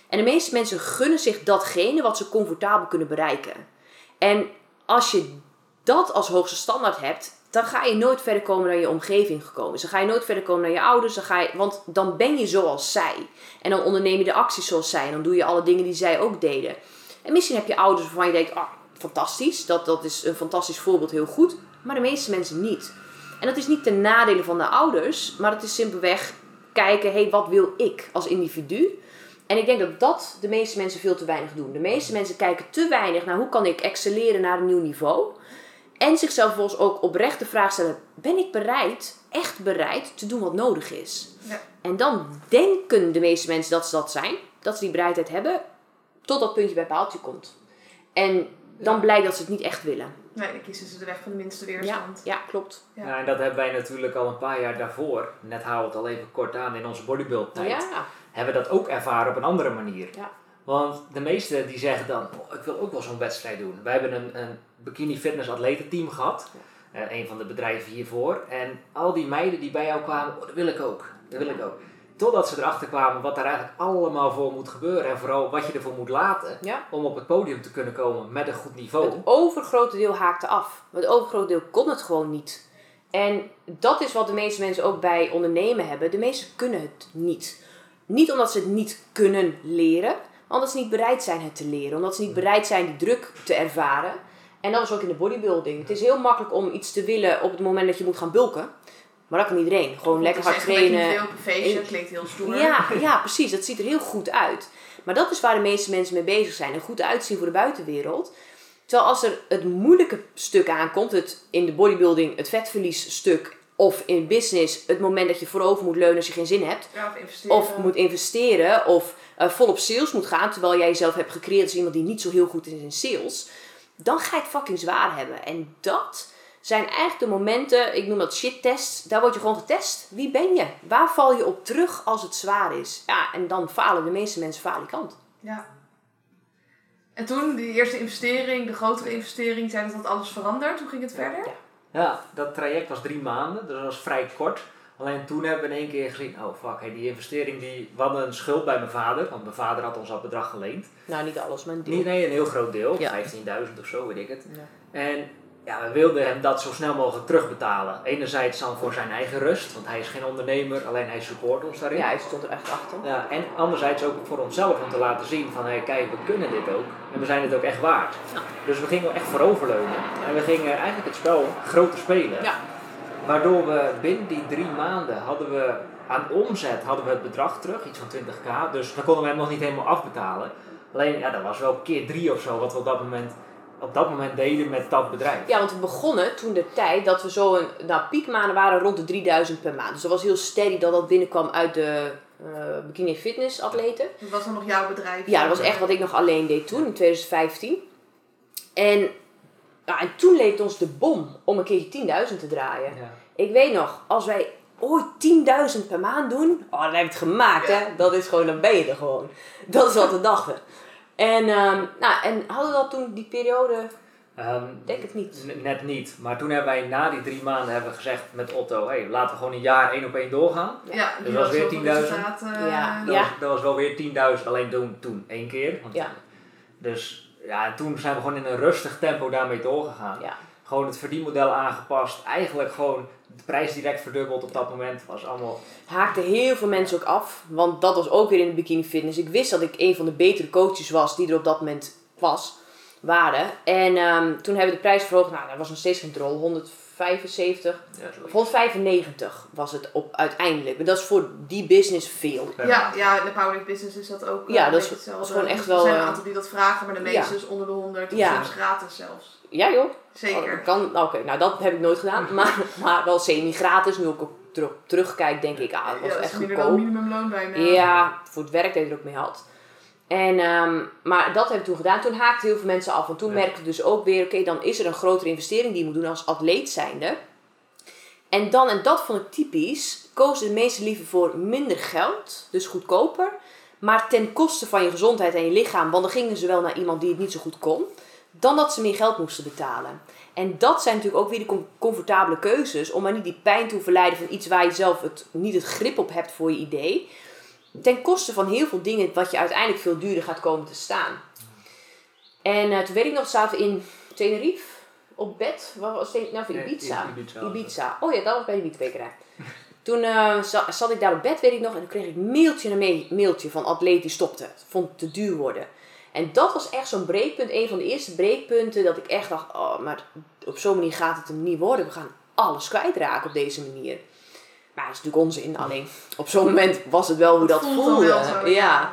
En de meeste mensen gunnen zich datgene wat ze comfortabel kunnen bereiken. En als je dat als hoogste standaard hebt, dan ga je nooit verder komen dan je omgeving gekomen is. Dan ga je nooit verder komen dan je ouders. Dan ga je, want dan ben je zoals zij. En dan onderneem je de acties zoals zij. En dan doe je alle dingen die zij ook deden. En misschien heb je ouders waarvan je denkt, ah, fantastisch. Dat, dat is een fantastisch voorbeeld, heel goed. Maar de meeste mensen niet. En dat is niet ten nadele van de ouders. Maar het is simpelweg kijken, hé, hey, wat wil ik als individu? En ik denk dat dat de meeste mensen veel te weinig doen. De meeste mensen kijken te weinig naar hoe kan ik excelleren naar een nieuw niveau. En zichzelf volgens ook oprecht de vraag stellen: ben ik bereid, echt bereid, te doen wat nodig is? Ja. En dan denken de meeste mensen dat ze dat zijn, dat ze die bereidheid hebben, tot dat puntje bij paaltje komt. En dan blijkt dat ze het niet echt willen. Nee, dan kiezen ze de weg van de minste Ja, weerstand. ja klopt. Ja. Ja, en dat hebben wij natuurlijk al een paar jaar daarvoor, net houden we het al even kort aan in onze bodybuild tijd, Ja, hebben we dat ook ervaren op een andere manier. Ja. Want de meesten die zeggen dan, oh, ik wil ook wel zo'n wedstrijd doen. Wij hebben een, een bikini fitness atletenteam gehad, Eh, een van de bedrijven hiervoor. En al die meiden die bij jou kwamen, oh, dat wil ik ook, dat wil ik ook. Totdat ze erachter kwamen wat daar eigenlijk allemaal voor moet gebeuren. En vooral wat je ervoor moet laten ja. om op het podium te kunnen komen met een goed niveau. Het overgrote deel haakte af. Maar het overgrote deel kon het gewoon niet. En dat is wat de meeste mensen ook bij ondernemen hebben. De meesten kunnen het niet. Niet omdat ze het niet kunnen leren, maar omdat ze niet bereid zijn het te leren. Omdat ze niet bereid zijn die druk te ervaren. En dat is ook in de bodybuilding. Het is heel makkelijk om iets te willen op het moment dat je moet gaan bulken. Maar dat kan iedereen. Gewoon lekker hard trainen. Veel op een feestje, In- klinkt heel stoer. Ja, ja, precies. Dat ziet er heel goed uit. Maar dat is waar de meeste mensen mee bezig zijn. En goed uitzien voor de buitenwereld. Terwijl als er het moeilijke stuk aankomt, het in de bodybuilding het vetverliesstuk, of in business het moment dat je voorover moet leunen als je geen zin hebt, Ja, of moet investeren, of eh, vol op sales moet gaan, terwijl jij jezelf hebt gecreëerd als iemand die niet zo heel goed is in sales, dan ga je het fucking zwaar hebben. En dat zijn eigenlijk de momenten, ik noem dat shit tests, daar word je gewoon getest. Wie ben je? Waar val je op terug als het zwaar is? Ja, en dan falen de meeste mensen falikant. Ja. En toen, die eerste investering, de grotere investering, zei dat dat alles veranderd. Hoe ging het verder? Ja. Ja, dat traject was drie maanden, dus dat was vrij kort. Alleen toen hebben we in één keer gezien, oh fuck, hey, die investering, die, we hadden een schuld bij mijn vader, want mijn vader had ons dat bedrag geleend. Nou, niet alles, maar een deel. Nee, nee, een heel groot deel, Ja. 15.000 of zo, weet ik het. Ja. En ja, we wilden hem dat zo snel mogelijk terugbetalen. Enerzijds dan voor zijn eigen rust, want hij is geen ondernemer, alleen hij support ons daarin. Ja, hij stond er echt achter. Ja, en anderzijds ook voor onszelf om te laten zien van hey, kijk, we kunnen dit ook en we zijn het ook echt waard. Ja. Dus we gingen echt vooroverleunen en we gingen eigenlijk het spel groter spelen. Ja. Waardoor we binnen die drie maanden hadden we aan omzet hadden we het bedrag terug, iets van 20k. Dus dan konden we hem nog niet helemaal afbetalen. Alleen ja, dat was wel keer drie of zo wat we op dat moment, op dat moment deden met dat bedrijf. Ja, want we begonnen toen de tijd dat we zo een, nou piekmaanden waren rond de 3000 per maand. Dus dat was heel steady dat dat binnenkwam uit de eh, bikini fitness atleten. Dat was dan nog jouw bedrijf? Ja, dat was echt wat ik nog alleen deed toen, in 2015. En, ja, en toen leek het ons de bom om een keertje 10.000 te draaien. Ja. Ik weet nog, als wij ooit 10.000 per maand doen, oh, dan heb je het gemaakt, hè. Dat is gewoon, dan ben je er gewoon. Dat is wat we dachten. En, ehm, nou, en hadden we dat toen, die periode, Ehm, denk het niet. Net niet. Maar toen hebben wij na die drie maanden hebben we gezegd met Otto, hey, laten we gewoon een jaar één op één doorgaan. Ja, Dat die was weer zoveel 10.000. resultaten, Ja. eh, Dat, was, dat was wel weer 10.000, alleen toen, toen één keer. Want- Ja. Dus ja, en toen zijn we gewoon in een rustig tempo daarmee doorgegaan. Ja. Gewoon het verdienmodel aangepast. Eigenlijk gewoon de prijs direct verdubbeld op dat moment. Was allemaal... haakten heel veel mensen ook af. Want dat was ook weer in de bikini fitness. Ik wist dat ik een van de betere coaches was die er op dat moment was, waren. En ehm, toen hebben we de prijs verhoogd. Nou, dat was nog steeds geen drol. 175 Ja, of 195 was het op uiteindelijk. Maar dat is voor die business veel. Ja, ja, in de powerlift business is dat ook. eh, Ja, een dat is- dat gewoon echt Er wel, zijn een eh, aantal die dat vragen, maar de meeste is onder de 100 of Ja. soms gratis zelfs. Ja joh. Oh, Zeker. dat kan, nou, Oké, nou dat heb ik nooit gedaan. Maar, maar wel semi-gratis. Nu ik ook terug, terugkijk denk ik, ah, dat was ja, echt goedkoop. minimumloon bijna. Ja, voor het werk dat je er ook mee had. En, ehm, maar dat heb ik toen gedaan. Toen haakten heel veel mensen af. Want toen Ja. merkte ik dus ook weer, oké, dan is er een grotere investering die je moet doen als atleet zijnde. En dan, en dat vond ik typisch, kozen de meesten liever voor minder geld, dus goedkoper, maar ten koste van je gezondheid en je lichaam, want dan gingen ze wel naar iemand die het niet zo goed kon, dan dat ze meer geld moesten betalen. En dat zijn natuurlijk ook weer de com- comfortabele keuzes, om maar niet die pijn te hoeven lijden van iets waar je zelf het, niet het grip op hebt voor je idee, ten koste van heel veel dingen wat je uiteindelijk veel duurder gaat komen te staan. En eh, toen weet ik nog, zaten we in Tenerife op bed. Wat was het? Nou, voor Nee, Ibiza. Ibiza. Oh ja, dat was bij de wietwekerij. Toen eh, za- zat ik daar op bed, weet ik nog, en toen kreeg ik mailtje me- mailtje van atleet die stopte. Vond het te duur worden. En dat was echt zo'n breekpunt, een van de eerste breekpunten, dat ik echt dacht, oh, maar op zo'n manier gaat het hem niet worden. We gaan alles kwijtraken op deze manier. Maar dat is natuurlijk onzin. Alleen op zo'n moment was het wel hoe dat Het voelde. wel zo, ja. ja.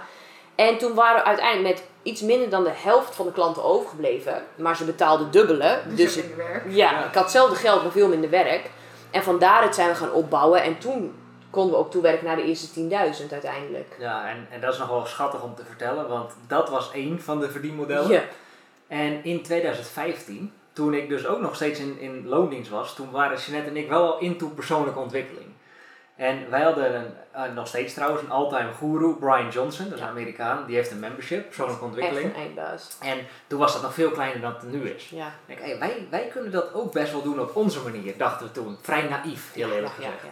En toen waren we uiteindelijk met iets minder dan de helft van de klanten overgebleven. Maar ze betaalden dubbele. Dus, Dus werk. ja, Ja. ik had hetzelfde geld, maar veel minder werk. En van daaruit zijn we gaan opbouwen. En toen konden we ook toewerken naar de eerste 10.000 uiteindelijk. Ja, en, en dat is nog wel schattig om te vertellen, want dat was één van de verdienmodellen. Ja. En in 2015, toen ik dus ook nog steeds in, in loondienst was, toen waren Jeanette en ik wel al into persoonlijke ontwikkeling. En wij hadden een, eh, nog steeds trouwens een all-time guru, Brian Johnson, dat is een Amerikaan, die heeft een membership, persoonlijke Echt ontwikkeling. een eindbaas. En toen was dat nog veel kleiner dan het nu is. Ja. Ik hey, wij, wij kunnen dat ook best wel doen op onze manier, dachten we toen. Vrij naïef, heel eerlijk ja, gezegd. ja.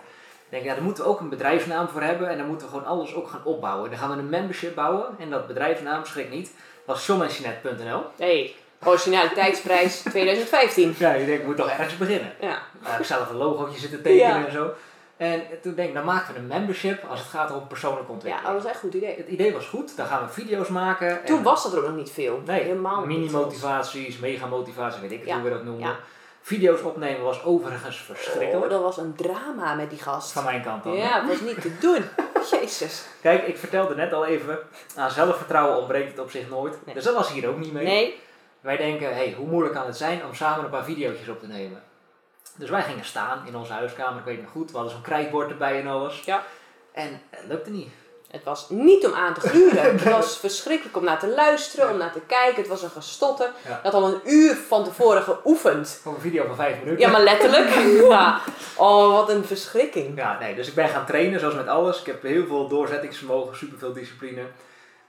Ik denk, ja, daar moeten we ook een bedrijfsnaam voor hebben en dan moeten we gewoon alles ook gaan opbouwen. Dan gaan we een membership bouwen en dat bedrijfsnaam, schrik niet, was johnenjeanette.nl. Hey, originaliteitsprijs 2015. Ja, je denkt, ik moet toch ergens beginnen. Ja. Nou, ik zelf een logootje zitten tekenen Ja. en zo. En toen denk ik, dan maken we een membership als het gaat om persoonlijke ja, ontwikkeling. dat was echt een goed idee. Het idee was goed, dan gaan we video's maken. Toen en- was dat er ook nog niet veel. Nee, Helemaal niet. mini-motivaties, mega-motivatie, weet ik het Ja, hoe we dat noemen. ja. Video's opnemen was overigens Oh, verschrikkelijk. dat was een drama met die gast. Van mijn kant dan. Ja, het was niet te doen. Jezus. Kijk, ik vertelde net al even, aan zelfvertrouwen ontbreekt het op zich nooit. Nee. Dus dat was hier ook niet mee. Nee. Wij denken, hey, hoe moeilijk kan het zijn om samen een paar video's op te nemen? Dus wij gingen staan in onze huiskamer, ik weet het nog goed. We hadden zo'n krijtbord erbij en alles. Ja. En het lukte niet. Het was niet om aan te gluren. Het was verschrikkelijk om naar te luisteren, om naar te kijken. Het was een gestotter. Ja. Dat al een uur van tevoren geoefend. Voor een video van vijf minuten. Ja, maar letterlijk. Ja. Oh, wat een verschrikking. Ja, nee, dus ik ben gaan trainen, zoals met alles. Ik heb heel veel doorzettingsvermogen, superveel discipline.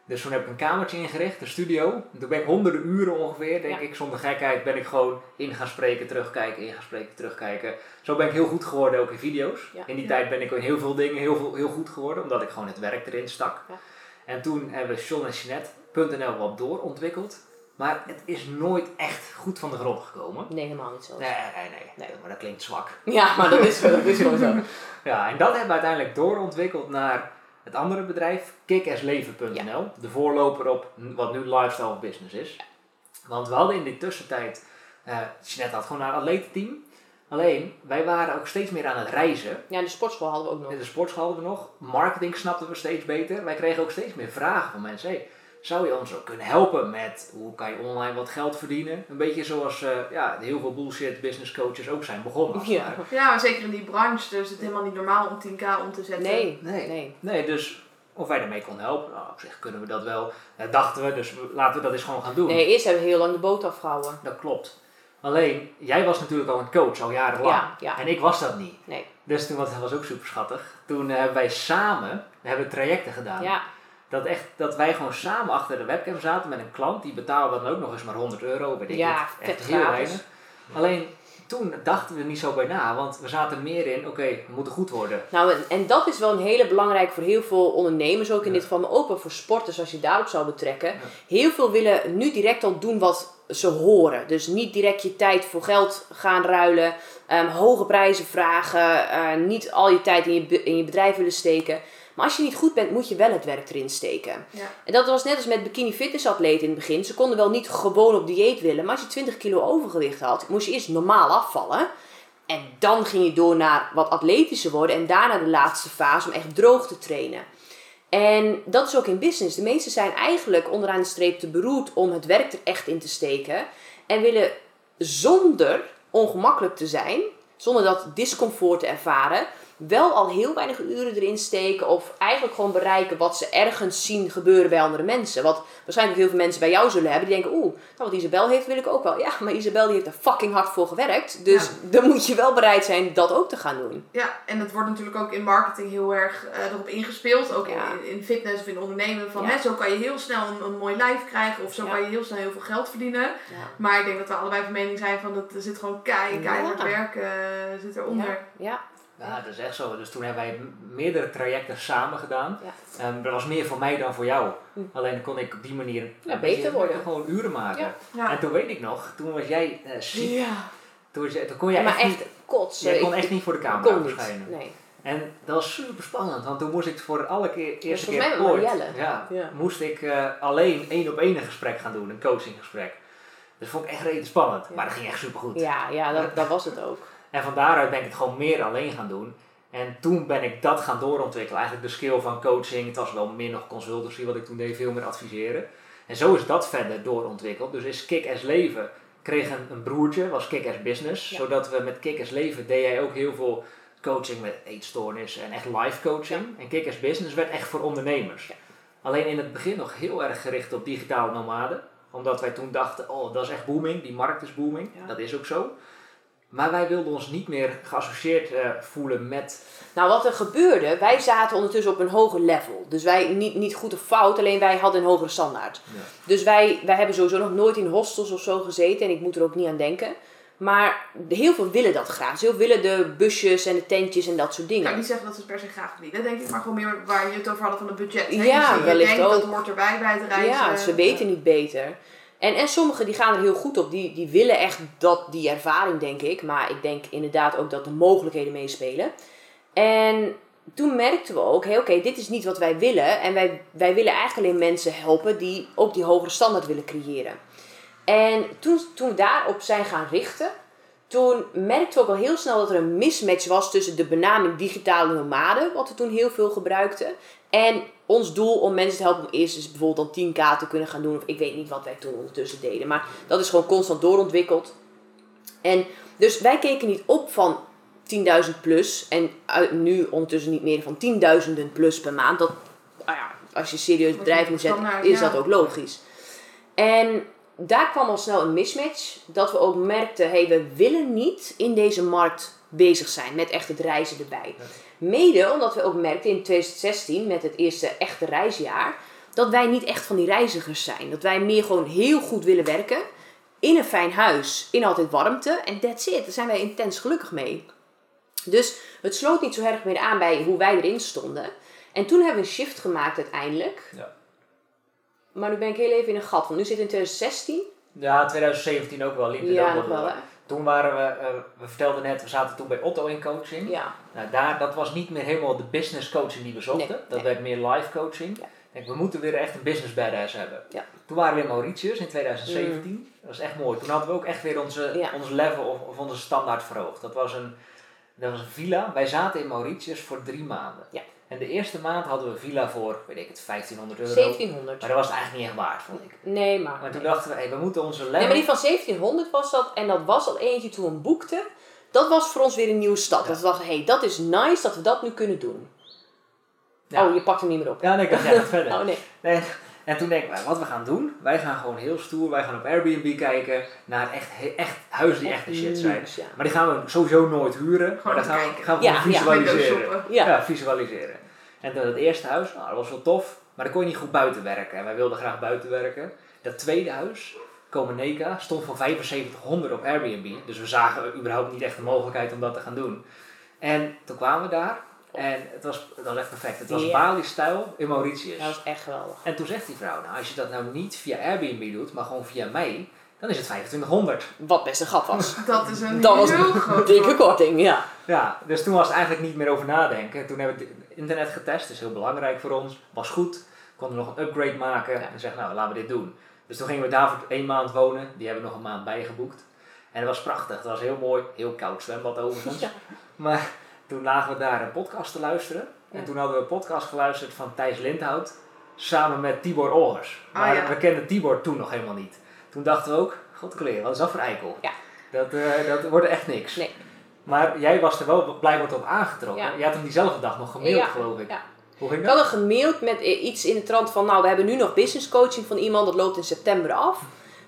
Dus toen heb ik een kamertje ingericht, een studio. En toen ben ik honderden uren ongeveer, denk Ja. ik, zonder gekheid, ben ik gewoon in gaan spreken, terugkijken, in gaan spreken, terugkijken. Zo ben ik heel goed geworden, ook in video's. Ja. In die Ja. tijd ben ik in heel veel dingen heel, veel, heel goed geworden, omdat ik gewoon het werk erin stak. Ja. En toen hebben we John en Jeanette.nl wat doorontwikkeld. Maar het is nooit echt goed van de grond gekomen. Nee, helemaal niet zo. Nee, nee, nee, Nee. Maar dat klinkt zwak. Ja, maar dat is, dat is gewoon zo. Ja, en dat hebben we uiteindelijk doorontwikkeld naar het andere bedrijf, kickassleven.nl. De voorloper op wat nu lifestyle of business is. Want we hadden in die tussentijd, eh Jeanette had gewoon haar atletenteam. Alleen, wij waren ook steeds meer aan het reizen. Ja, de sportschool hadden we ook nog. In de sportschool hadden we nog. Marketing snapten we steeds beter. Wij kregen ook steeds meer vragen van mensen. Hey, zou je ons ook kunnen helpen met hoe kan je online wat geld verdienen? Een beetje zoals eh, ja, heel veel bullshit business coaches ook zijn begonnen. als Ja. Ja, maar zeker in die branche dus het helemaal niet normaal om 10k om te zetten. Nee, Nee. nee. Nee, dus of wij ermee konden helpen, nou, op zich kunnen we dat wel. Eh, dachten we, dus laten we dat eens gewoon gaan doen. Nee, eerst hebben we heel lang de boot afgehouden. Dat klopt. Alleen, jij was natuurlijk al een coach, al jarenlang. Ja, ja. En ik was dat niet. Nee. Dus toen was dat was ook super schattig. Toen eh, hebben wij samen we hebben trajecten gedaan. Ja, Dat, echt, dat wij gewoon samen achter de webcam zaten met een klant. Die betaalde dan ook nog eens maar 100 euro. Weet ik Ja, het. Echt heel weinig. Alleen, toen dachten we er niet zo bij na. Want we zaten meer in, oké, we moeten goed worden. nou en, en dat is wel een hele belangrijke voor heel veel ondernemers, ook in Ja. dit geval, maar ook wel voor sporters als je daarop zou betrekken. Ja. Heel veel willen nu direct al doen wat ze horen. Dus niet direct je tijd voor geld gaan ruilen, ehm, hoge prijzen vragen, eh, niet al je tijd in je, in je bedrijf willen steken. Maar als je niet goed bent, moet je wel het werk erin steken. Ja. En dat was net als met bikini fitnessatleten in het begin. Ze konden wel niet gewoon op dieet willen, maar als je 20 kilo overgewicht had, moest je eerst normaal afvallen. En dan ging je door naar wat atletischer worden en daarna de laatste fase om echt droog te trainen. En dat is ook in business. De meesten zijn eigenlijk onderaan de streep te beroerd om het werk er echt in te steken. En willen zonder ongemakkelijk te zijn, zonder dat discomfort te ervaren, wel al heel weinig uren erin steken of eigenlijk gewoon bereiken wat ze ergens zien gebeuren bij andere mensen. Wat waarschijnlijk heel veel mensen bij jou zullen hebben die denken, oeh, nou wat Isabel heeft wil ik ook wel. Ja, maar Isabel die heeft er fucking hard voor gewerkt. Dus dan moet je wel bereid zijn dat ook te gaan doen. Ja, en het wordt natuurlijk ook in marketing heel erg eh, erop ingespeeld. Ook Ja. in, in fitness of in ondernemen. Van, Ja. hè, zo kan je heel snel een, een mooi lijf krijgen. Of zo kan je heel snel heel veel geld verdienen. Maar ik denk dat we allebei van mening zijn van dat er zit gewoon kei, keihard Ja. werk eh, zit eronder. Ja, Ja, dat is echt zo. Dus toen hebben wij meerdere trajecten samen gedaan. Ja. Ehm, dat was meer voor mij dan voor jou. Hm. Alleen kon ik op die manier Ja, beter worden. Gewoon uren maken. Ja. En toen weet ik nog, toen was jij eh, ziek. ja. Toen, toen kon jij maar echt, echt niet, kotsen. jij kon echt niet voor de camera verschijnen. Nee. En dat was super spannend, want toen moest ik voor de alle keer, eerste keer ooit, ja, moest ik eh, alleen één op één een gesprek gaan doen, een coachinggesprek. Dus vond ik echt redelijk spannend, maar dat ging echt super goed. Ja, ja dat, dat was het ook. En van daaruit ben ik het gewoon meer alleen gaan doen. En toen ben ik dat gaan doorontwikkelen. Eigenlijk de skill van coaching. Het was wel meer nog consultancy wat ik toen deed, veel meer adviseren. En zo is dat verder doorontwikkeld. Dus is Kick as Leven kreeg een, een broertje, was Kick as Business. Ja. Zodat we met Kick as Leven deed jij ook heel veel coaching met eetstoornis en echt live coaching. En Kick as Business werd echt voor ondernemers. Ja. Alleen in het begin nog heel erg gericht op digitale nomaden. Omdat wij toen dachten, oh dat is echt booming, die markt is booming. Dat is ook zo. Maar wij wilden ons niet meer geassocieerd eh, voelen met. Nou, wat er gebeurde, wij zaten ondertussen op een hoger level. Dus wij, niet, niet goed of fout, alleen wij hadden een hogere standaard. Ja. Dus wij, wij hebben sowieso nog nooit in hostels of zo gezeten. En ik moet er ook niet aan denken. Maar heel veel willen dat graag. Veel willen de busjes en de tentjes en dat soort Ik dingen. kan niet zeggen dat ze het per se graag willen, denk ik. Maar gewoon meer waar je het over hadden van het budget. hè. Ja, Dus je wellicht denkt, dat ook. hoort erbij bij het reizen. Ja, ze weten niet beter. En, en sommigen die gaan er heel goed op. Die, die willen echt dat, die ervaring, denk ik. Maar ik denk inderdaad ook dat de mogelijkheden meespelen. En toen merkten we ook, hey, oké, dit is niet wat wij willen. En wij, wij willen eigenlijk alleen mensen helpen die ook die hogere standaard willen creëren. En toen, toen we daarop zijn gaan richten, toen merkten we ook al heel snel dat er een mismatch was tussen de benaming digitale nomade, wat we toen heel veel gebruikten, en ons doel om mensen te helpen eerst dus bijvoorbeeld dan 10k te kunnen gaan doen. Of ik weet niet wat wij toen ondertussen deden. Maar dat is gewoon constant doorontwikkeld. En dus wij keken niet op van 10.000 plus. En uit- nu ondertussen niet meer van tienduizenden plus per maand. Dat, nou ja, als je een serieus bedrijf moet zetten, standaard, is dat ook logisch. En daar kwam al snel een mismatch. Dat we ook merkten, hey, we willen niet in deze markt bezig zijn met echt het reizen erbij. Mede omdat we ook merkten in 2016, met het eerste echte reisjaar, dat wij niet echt van die reizigers zijn. Dat wij meer gewoon heel goed willen werken. In een fijn huis, in altijd warmte. En that's it. Daar zijn wij intens gelukkig mee. Dus het sloot niet zo erg meer aan bij hoe wij erin stonden. En toen hebben we een shift gemaakt uiteindelijk. Ja. Maar nu ben ik heel even in een gat. Want nu zit het in 2016. Ja, 2017 ook wel. Liep Ja, ook nog wel hè. Toen waren we, eh, we vertelden net, we zaten toen bij Otto in coaching. Ja. Nou, daar, dat was niet meer helemaal de business coaching die we zochten. Nee, dat nee. werd meer live coaching. Ja. Denk, we moeten weer echt een business badass hebben. Ja. Toen waren we in Mauritius in 2017. Dat was echt mooi. Toen hadden we ook echt weer onze, Ja. ons level of, of onze standaard verhoogd. Dat was, een, dat was een villa. Wij zaten in Mauritius voor drie maanden. Ja. En de eerste maand hadden we villa voor, weet ik het, 1500 euro. 1700. Maar dat was het eigenlijk niet echt waard, vond ik. Nee, maar. Maar toen nee. dachten we, hey, we moeten onze level... Nee, maar die van 1700 was dat. En dat was al eentje toen we hem boekten. Dat was voor ons weer een nieuwe stap. Ja. Dat we dachten, hé, hey, dat is nice dat we dat nu kunnen doen. Ja. Oh, je pakt hem niet meer op. Ja, nee, ik ja, verder. Oh nee. Nee, en toen denk ik, wat we gaan doen, wij gaan gewoon heel stoer, wij gaan op Airbnb kijken naar echt, echt huizen die echt de shit zijn. Ja. Maar die gaan we sowieso nooit huren, maar dan te gaan we, gaan we Ja, visualiseren. Ja. visualiseren. En dan het eerste huis, nou, dat was wel tof, maar dan kon je niet goed buiten werken. En wij wilden graag buiten werken. Dat tweede huis, Komeneka, stond van 7500 op Airbnb. Dus we zagen überhaupt niet echt de mogelijkheid om dat te gaan doen. En toen kwamen we daar en het was, het was echt perfect. Het was Ja. Bali-stijl in Mauritius. Dat was echt geweldig. En toen zegt die vrouw, nou als je dat nou niet via Airbnb doet, maar gewoon via mij, dan is het 2500. Wat best een gat was. Dat is een Dat was heel een groot dikke korting, ja. Ja, dus toen was het eigenlijk niet meer over nadenken. Toen hebben we internet getest, dat is heel belangrijk voor ons. Was goed, konden nog een upgrade maken Ja. en zeggen, nou laten we dit doen. Dus toen gingen we daar voor één maand wonen, die hebben we nog een maand bijgeboekt. En het was prachtig, het was heel mooi, heel koud zwembad overigens. Ja. Maar toen lagen we daar een podcast te luisteren. En toen hadden we een podcast geluisterd van Thijs Lindhout. Samen met Tibor Olgers. Ah, Maar ja. we kenden Tibor toen nog helemaal niet. Toen dachten we ook, god kleren, wat is dat voor eikel? Ja. Dat, eh, dat wordt echt niks. Nee. Maar jij was er wel blijkbaar tot aangetrokken. Ja. Je had hem diezelfde dag nog gemaild, Ja, geloof ik. ja. Hoe ging Ik dat? had hem gemaild met iets in de trant van, nou, we hebben nu nog business coaching van iemand, dat loopt in september af.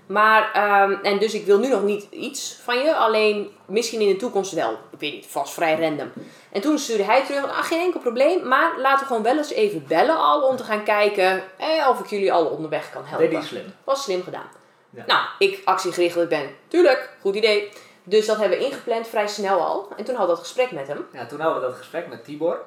Maar, ehm, en dus ik wil nu nog niet iets van je, alleen misschien in de toekomst wel. Ik weet niet, vast vrij random. En toen stuurde hij terug, van, ah, geen enkel probleem, maar laten we gewoon wel eens even bellen al, om te gaan kijken eh, of ik jullie al onderweg kan helpen. Deed hij slim. Was slim gedaan. Ja. Nou, ik actiegericht dat ik ben. Tuurlijk, goed idee. Dus dat hebben we ingepland vrij snel al. En toen hadden we dat gesprek met hem. Ja, toen hadden we dat gesprek met Tibor.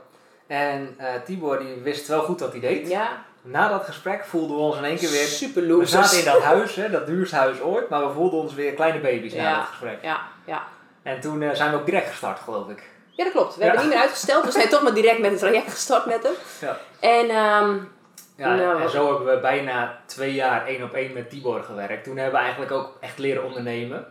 En eh, Tibor die wist wel goed wat hij deed. Ja, Na dat gesprek voelden we ons in één keer weer... super We losers. zaten in dat huis, hè, dat duurste huis ooit, maar we voelden ons weer kleine baby's na Ja. dat gesprek. Ja, ja. En toen eh, zijn we ook direct gestart, geloof ik. Ja, dat klopt. We Ja. hebben niet meer uitgesteld. We zijn toch maar direct met het traject gestart met hem. Ja. En ehm, Ja, Nou, en zo hebben we bijna twee jaar één op één met Tibor gewerkt. Toen hebben we eigenlijk ook echt leren ondernemen.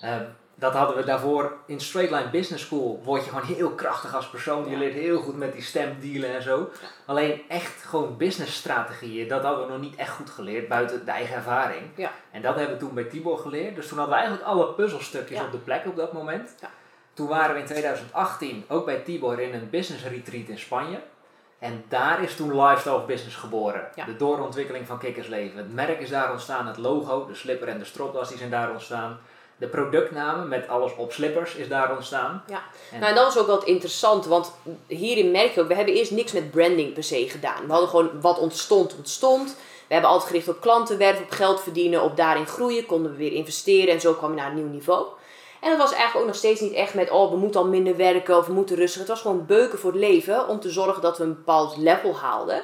Eh, dat hadden we daarvoor in Straight Line Business School. Word je gewoon heel krachtig als persoon. Je Ja. leert heel goed met die stem dealen en zo. Alleen echt gewoon businessstrategieën, dat hadden we nog niet echt goed geleerd buiten de eigen ervaring. Ja. En dat hebben we toen bij Tibor geleerd. Dus toen hadden we eigenlijk alle puzzelstukjes op de plek op dat moment. Ja. Toen waren we in 2018 ook bij Tibor in een business retreat in Spanje. En daar is toen Lifestyle of Business geboren. De doorontwikkeling van Kikkersleven. Het merk is daar ontstaan, het logo, de slipper en de stropdas die zijn daar ontstaan. De productnamen met alles op slippers is daar ontstaan. Ja. En- nou, en dat was ook wel interessant, want hierin merk je ook, we hebben eerst niks met branding per se gedaan. We hadden gewoon wat ontstond, ontstond. We hebben altijd gericht op klantenwerven, op geld verdienen, op daarin groeien, konden we weer investeren en zo kwam je naar een nieuw niveau. En dat was eigenlijk ook nog steeds niet echt met, oh, we moeten al minder werken of we moeten rustig. Het was gewoon beuken voor het leven om te zorgen dat we een bepaald level haalden.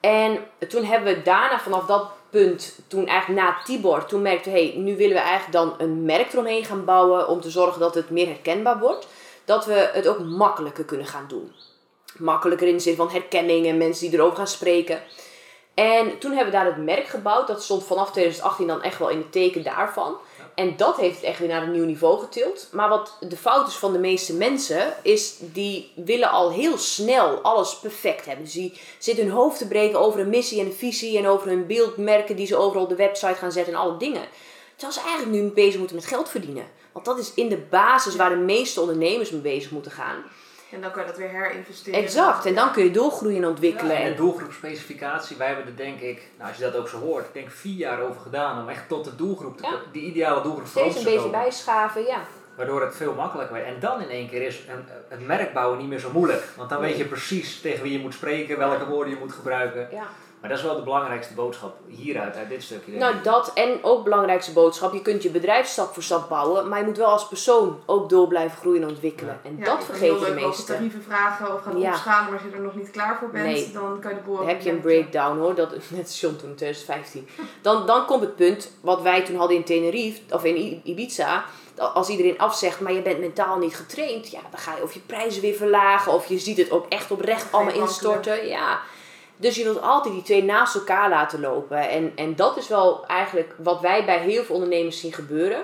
En toen hebben we daarna vanaf dat punt, toen eigenlijk na Tibor, toen merkten we, hey, nu willen we eigenlijk dan een merk eromheen gaan bouwen om te zorgen dat het meer herkenbaar wordt. Dat we het ook makkelijker kunnen gaan doen. Makkelijker in de zin van herkenning en mensen die erover gaan spreken. En toen hebben we daar het merk gebouwd. Dat stond vanaf 2018 dan echt wel in het teken daarvan. En dat heeft het echt weer naar een nieuw niveau getild. Maar wat de fout is van de meeste mensen, is die willen al heel snel alles perfect hebben. Dus die zitten hun hoofd te breken over een missie en een visie en over hun beeldmerken die ze overal op de website gaan zetten en alle dingen. Terwijl ze eigenlijk nu bezig moeten met geld verdienen. Want dat is in de basis waar de meeste ondernemers mee bezig moeten gaan. En dan kan je dat weer herinvesteren. Exact. En dan kun je doorgroeien en ontwikkelen. En En de doelgroepspecificatie, wij hebben er denk ik, nou als je dat ook zo hoort, ik denk vier jaar over gedaan om echt tot de doelgroep, te Ja. die ideale doelgroep voor steeds ons een te beetje komen. bijschaven, ja. Waardoor het veel makkelijker werd. En dan in één keer is een, een merk bouwen niet meer zo moeilijk. Want dan weet je precies tegen wie je moet spreken, welke woorden je moet gebruiken. ja. Maar dat is wel de belangrijkste boodschap hieruit, uit dit stukje. denk Nou, dat en ook belangrijkste boodschap. Je kunt je bedrijf stap voor stap bouwen, maar je moet wel als persoon ook door blijven groeien en ontwikkelen. En Ja, dat je vergeten heel de leuk over meesten. tarieven vragen of gaan Ja. opschalen, maar als je er nog niet klaar voor bent, Nee. dan kan je de boel Dan ook heb je een breakdown hoor, dat, net als John toen in 2015. Dan, dan komt het punt wat wij toen hadden in Tenerife, of in Ibiza. dat Als iedereen afzegt, maar je bent mentaal niet getraind, ja, dan ga je of je prijzen weer verlagen, of je ziet het ook echt oprecht je allemaal instorten. Ja. Dus je wilt altijd die twee naast elkaar laten lopen. En, en dat is wel eigenlijk wat wij bij heel veel ondernemers zien gebeuren.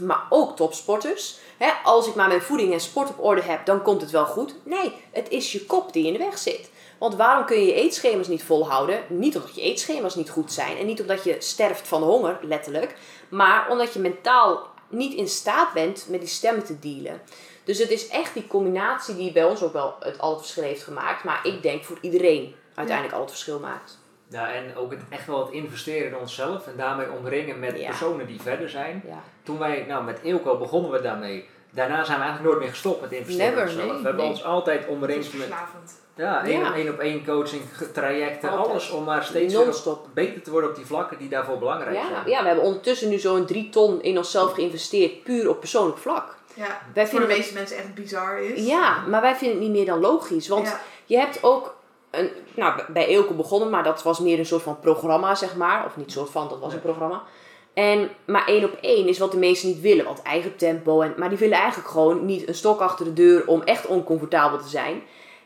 Maar ook topsporters. Hè, als ik maar mijn voeding en sport op orde heb, dan komt het wel goed. Nee, het is je kop die in de weg zit. Want waarom kun je je eetschema's niet volhouden? Niet omdat je eetschema's niet goed zijn. En niet omdat je sterft van honger, letterlijk. Maar omdat je mentaal niet in staat bent met die stemmen te dealen. Dus het is echt die combinatie die bij ons ook wel het al het verschil heeft gemaakt. Maar ik denk voor iedereen uiteindelijk al het verschil maakt. Ja, en ook het, echt wel het investeren in onszelf en daarmee omringen met Ja. personen die verder zijn. Ja. Toen wij, nou met Eelco begonnen we daarmee. Daarna zijn we eigenlijk nooit meer gestopt met investeren Never, in onszelf. nee, we hebben nee. ons altijd omringd met ja, één, Ja. één op één coaching, trajecten, Altijd. alles om maar steeds op- beter te worden op die vlakken die daarvoor belangrijk Ja, zijn. ja, we hebben ondertussen nu zo'n drie ton in onszelf geïnvesteerd, puur op persoonlijk vlak. Ja, Wij voor de meeste mensen echt bizar is. Ja, maar wij vinden het niet meer dan logisch. Want Ja. je hebt ook, een, nou, bij Eelco begonnen, maar dat was meer een soort van programma, zeg maar. Of niet soort van, dat was een programma. En, maar één op één is wat de meesten niet willen, want eigen tempo. En, maar die willen eigenlijk gewoon niet een stok achter de deur om echt oncomfortabel te zijn.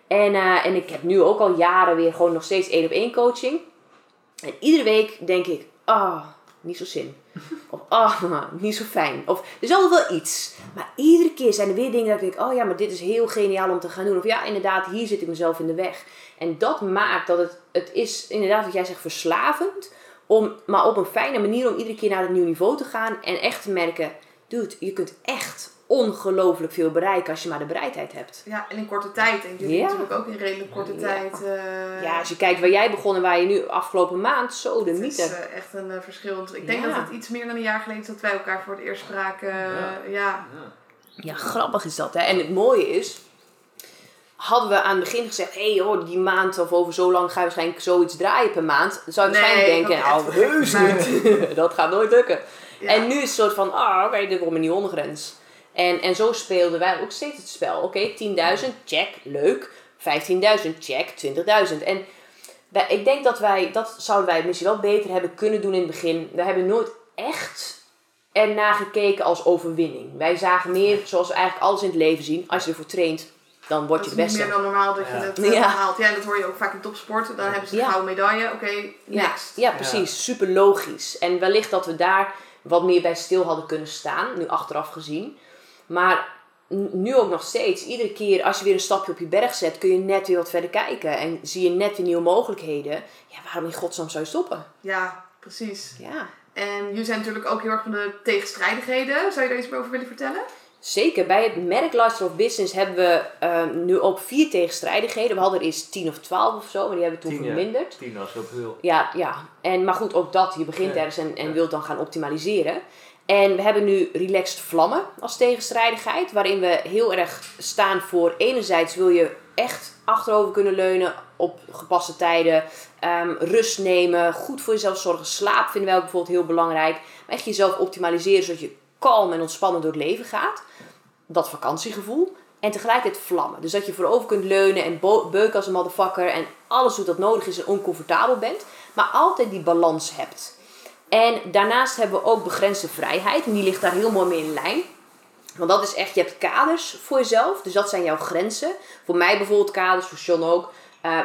En, eh, en ik heb nu ook al jaren weer gewoon nog steeds één op één coaching. En iedere week denk ik, ah, niet zo zin. Of, ah, niet zo fijn. Of, er is altijd wel iets. Maar iedere keer zijn er weer dingen dat ik denk, oh ja, maar dit is heel geniaal om te gaan doen. Of ja, inderdaad, hier zit ik mezelf in de weg. En dat maakt dat het, het is inderdaad wat jij zegt, verslavend. Om, maar op een fijne manier om iedere keer naar een nieuw niveau te gaan. En echt te merken, dude, je kunt echt ongelooflijk veel bereiken als je maar de bereidheid hebt. Ja, en in korte tijd. En jullie Ja. natuurlijk ook in redelijk korte Ja. tijd. eh, Ja, als je kijkt waar jij begon en waar je nu afgelopen maand, zo de Het is mythe. eh, echt een eh, verschil. Want Ik denk Ja. dat het iets meer dan een jaar geleden is dat wij elkaar voor het eerst spraken. Ja. ja. ja. Ja. Ja, grappig is dat. Hè? En het mooie is, hadden we aan het begin gezegd, hé hey, hoor, die maand of over zo lang ga je waarschijnlijk zoiets draaien per maand. Dan zou je Nee, waarschijnlijk denken, dat nou heus niet. dat gaat nooit lukken. Ja. En nu is het soort van, ah oké, dit wordt mijn nieuwe ondergrens. En, en zo speelden wij ook steeds het spel. Oké, 10.000, check, leuk. 15.000, check, 20.000. En wij- ik denk dat wij, dat zouden wij misschien wel beter hebben kunnen doen in het begin. We hebben nooit echt ernaar gekeken als overwinning. Wij zagen meer, zoals we eigenlijk alles in het leven zien, als je ervoor traint, dan word Dat je is de niet beste. meer dan normaal dat je Ja. het eh, Ja. haalt. Ja, dat hoor je ook vaak in topsport. Dan hebben ze de Ja. gouden medaille. Oké, Ja, next. ja, precies. Super logisch. En wellicht dat we daar wat meer bij stil hadden kunnen staan, nu achteraf gezien. Maar nu ook nog steeds, iedere keer als je weer een stapje op je berg zet, kun je net weer wat verder kijken. En zie je net weer nieuwe mogelijkheden. Ja, waarom in godsnaam zou je stoppen? Ja, precies. Ja, En jullie zijn natuurlijk ook heel erg van de tegenstrijdigheden. Zou je daar iets meer over willen vertellen? zeker. Bij het merk Lifestyle of Business hebben we eh, nu ook vier tegenstrijdigheden. We hadden er eerst tien of twaalf of zo, maar die hebben we toen Tien, ja. verminderd. Tien als heel veel. Ja, ja. En, maar goed, ook dat. Je begint Ja. ergens en, en Ja. wilt dan gaan optimaliseren. En we hebben nu Relaxed Vlammen als tegenstrijdigheid. Waarin we heel erg staan voor... Enerzijds wil je echt achterover kunnen leunen op gepaste tijden. ehm, rust nemen. Goed voor jezelf zorgen. Slaap vinden wij ook bijvoorbeeld heel belangrijk. Maar echt jezelf optimaliseren zodat je kalm en ontspannen door het leven gaat. Dat vakantiegevoel. En tegelijkertijd vlammen. Dus dat je voorover kunt leunen en beuken als een motherfucker. En alles doet dat nodig is en oncomfortabel bent. Maar altijd die balans hebt. En daarnaast hebben we ook begrensde vrijheid. En die ligt daar heel mooi mee in lijn. Want dat is echt, je hebt kaders voor jezelf. Dus dat zijn jouw grenzen. Voor mij bijvoorbeeld kaders, voor John ook. Eh,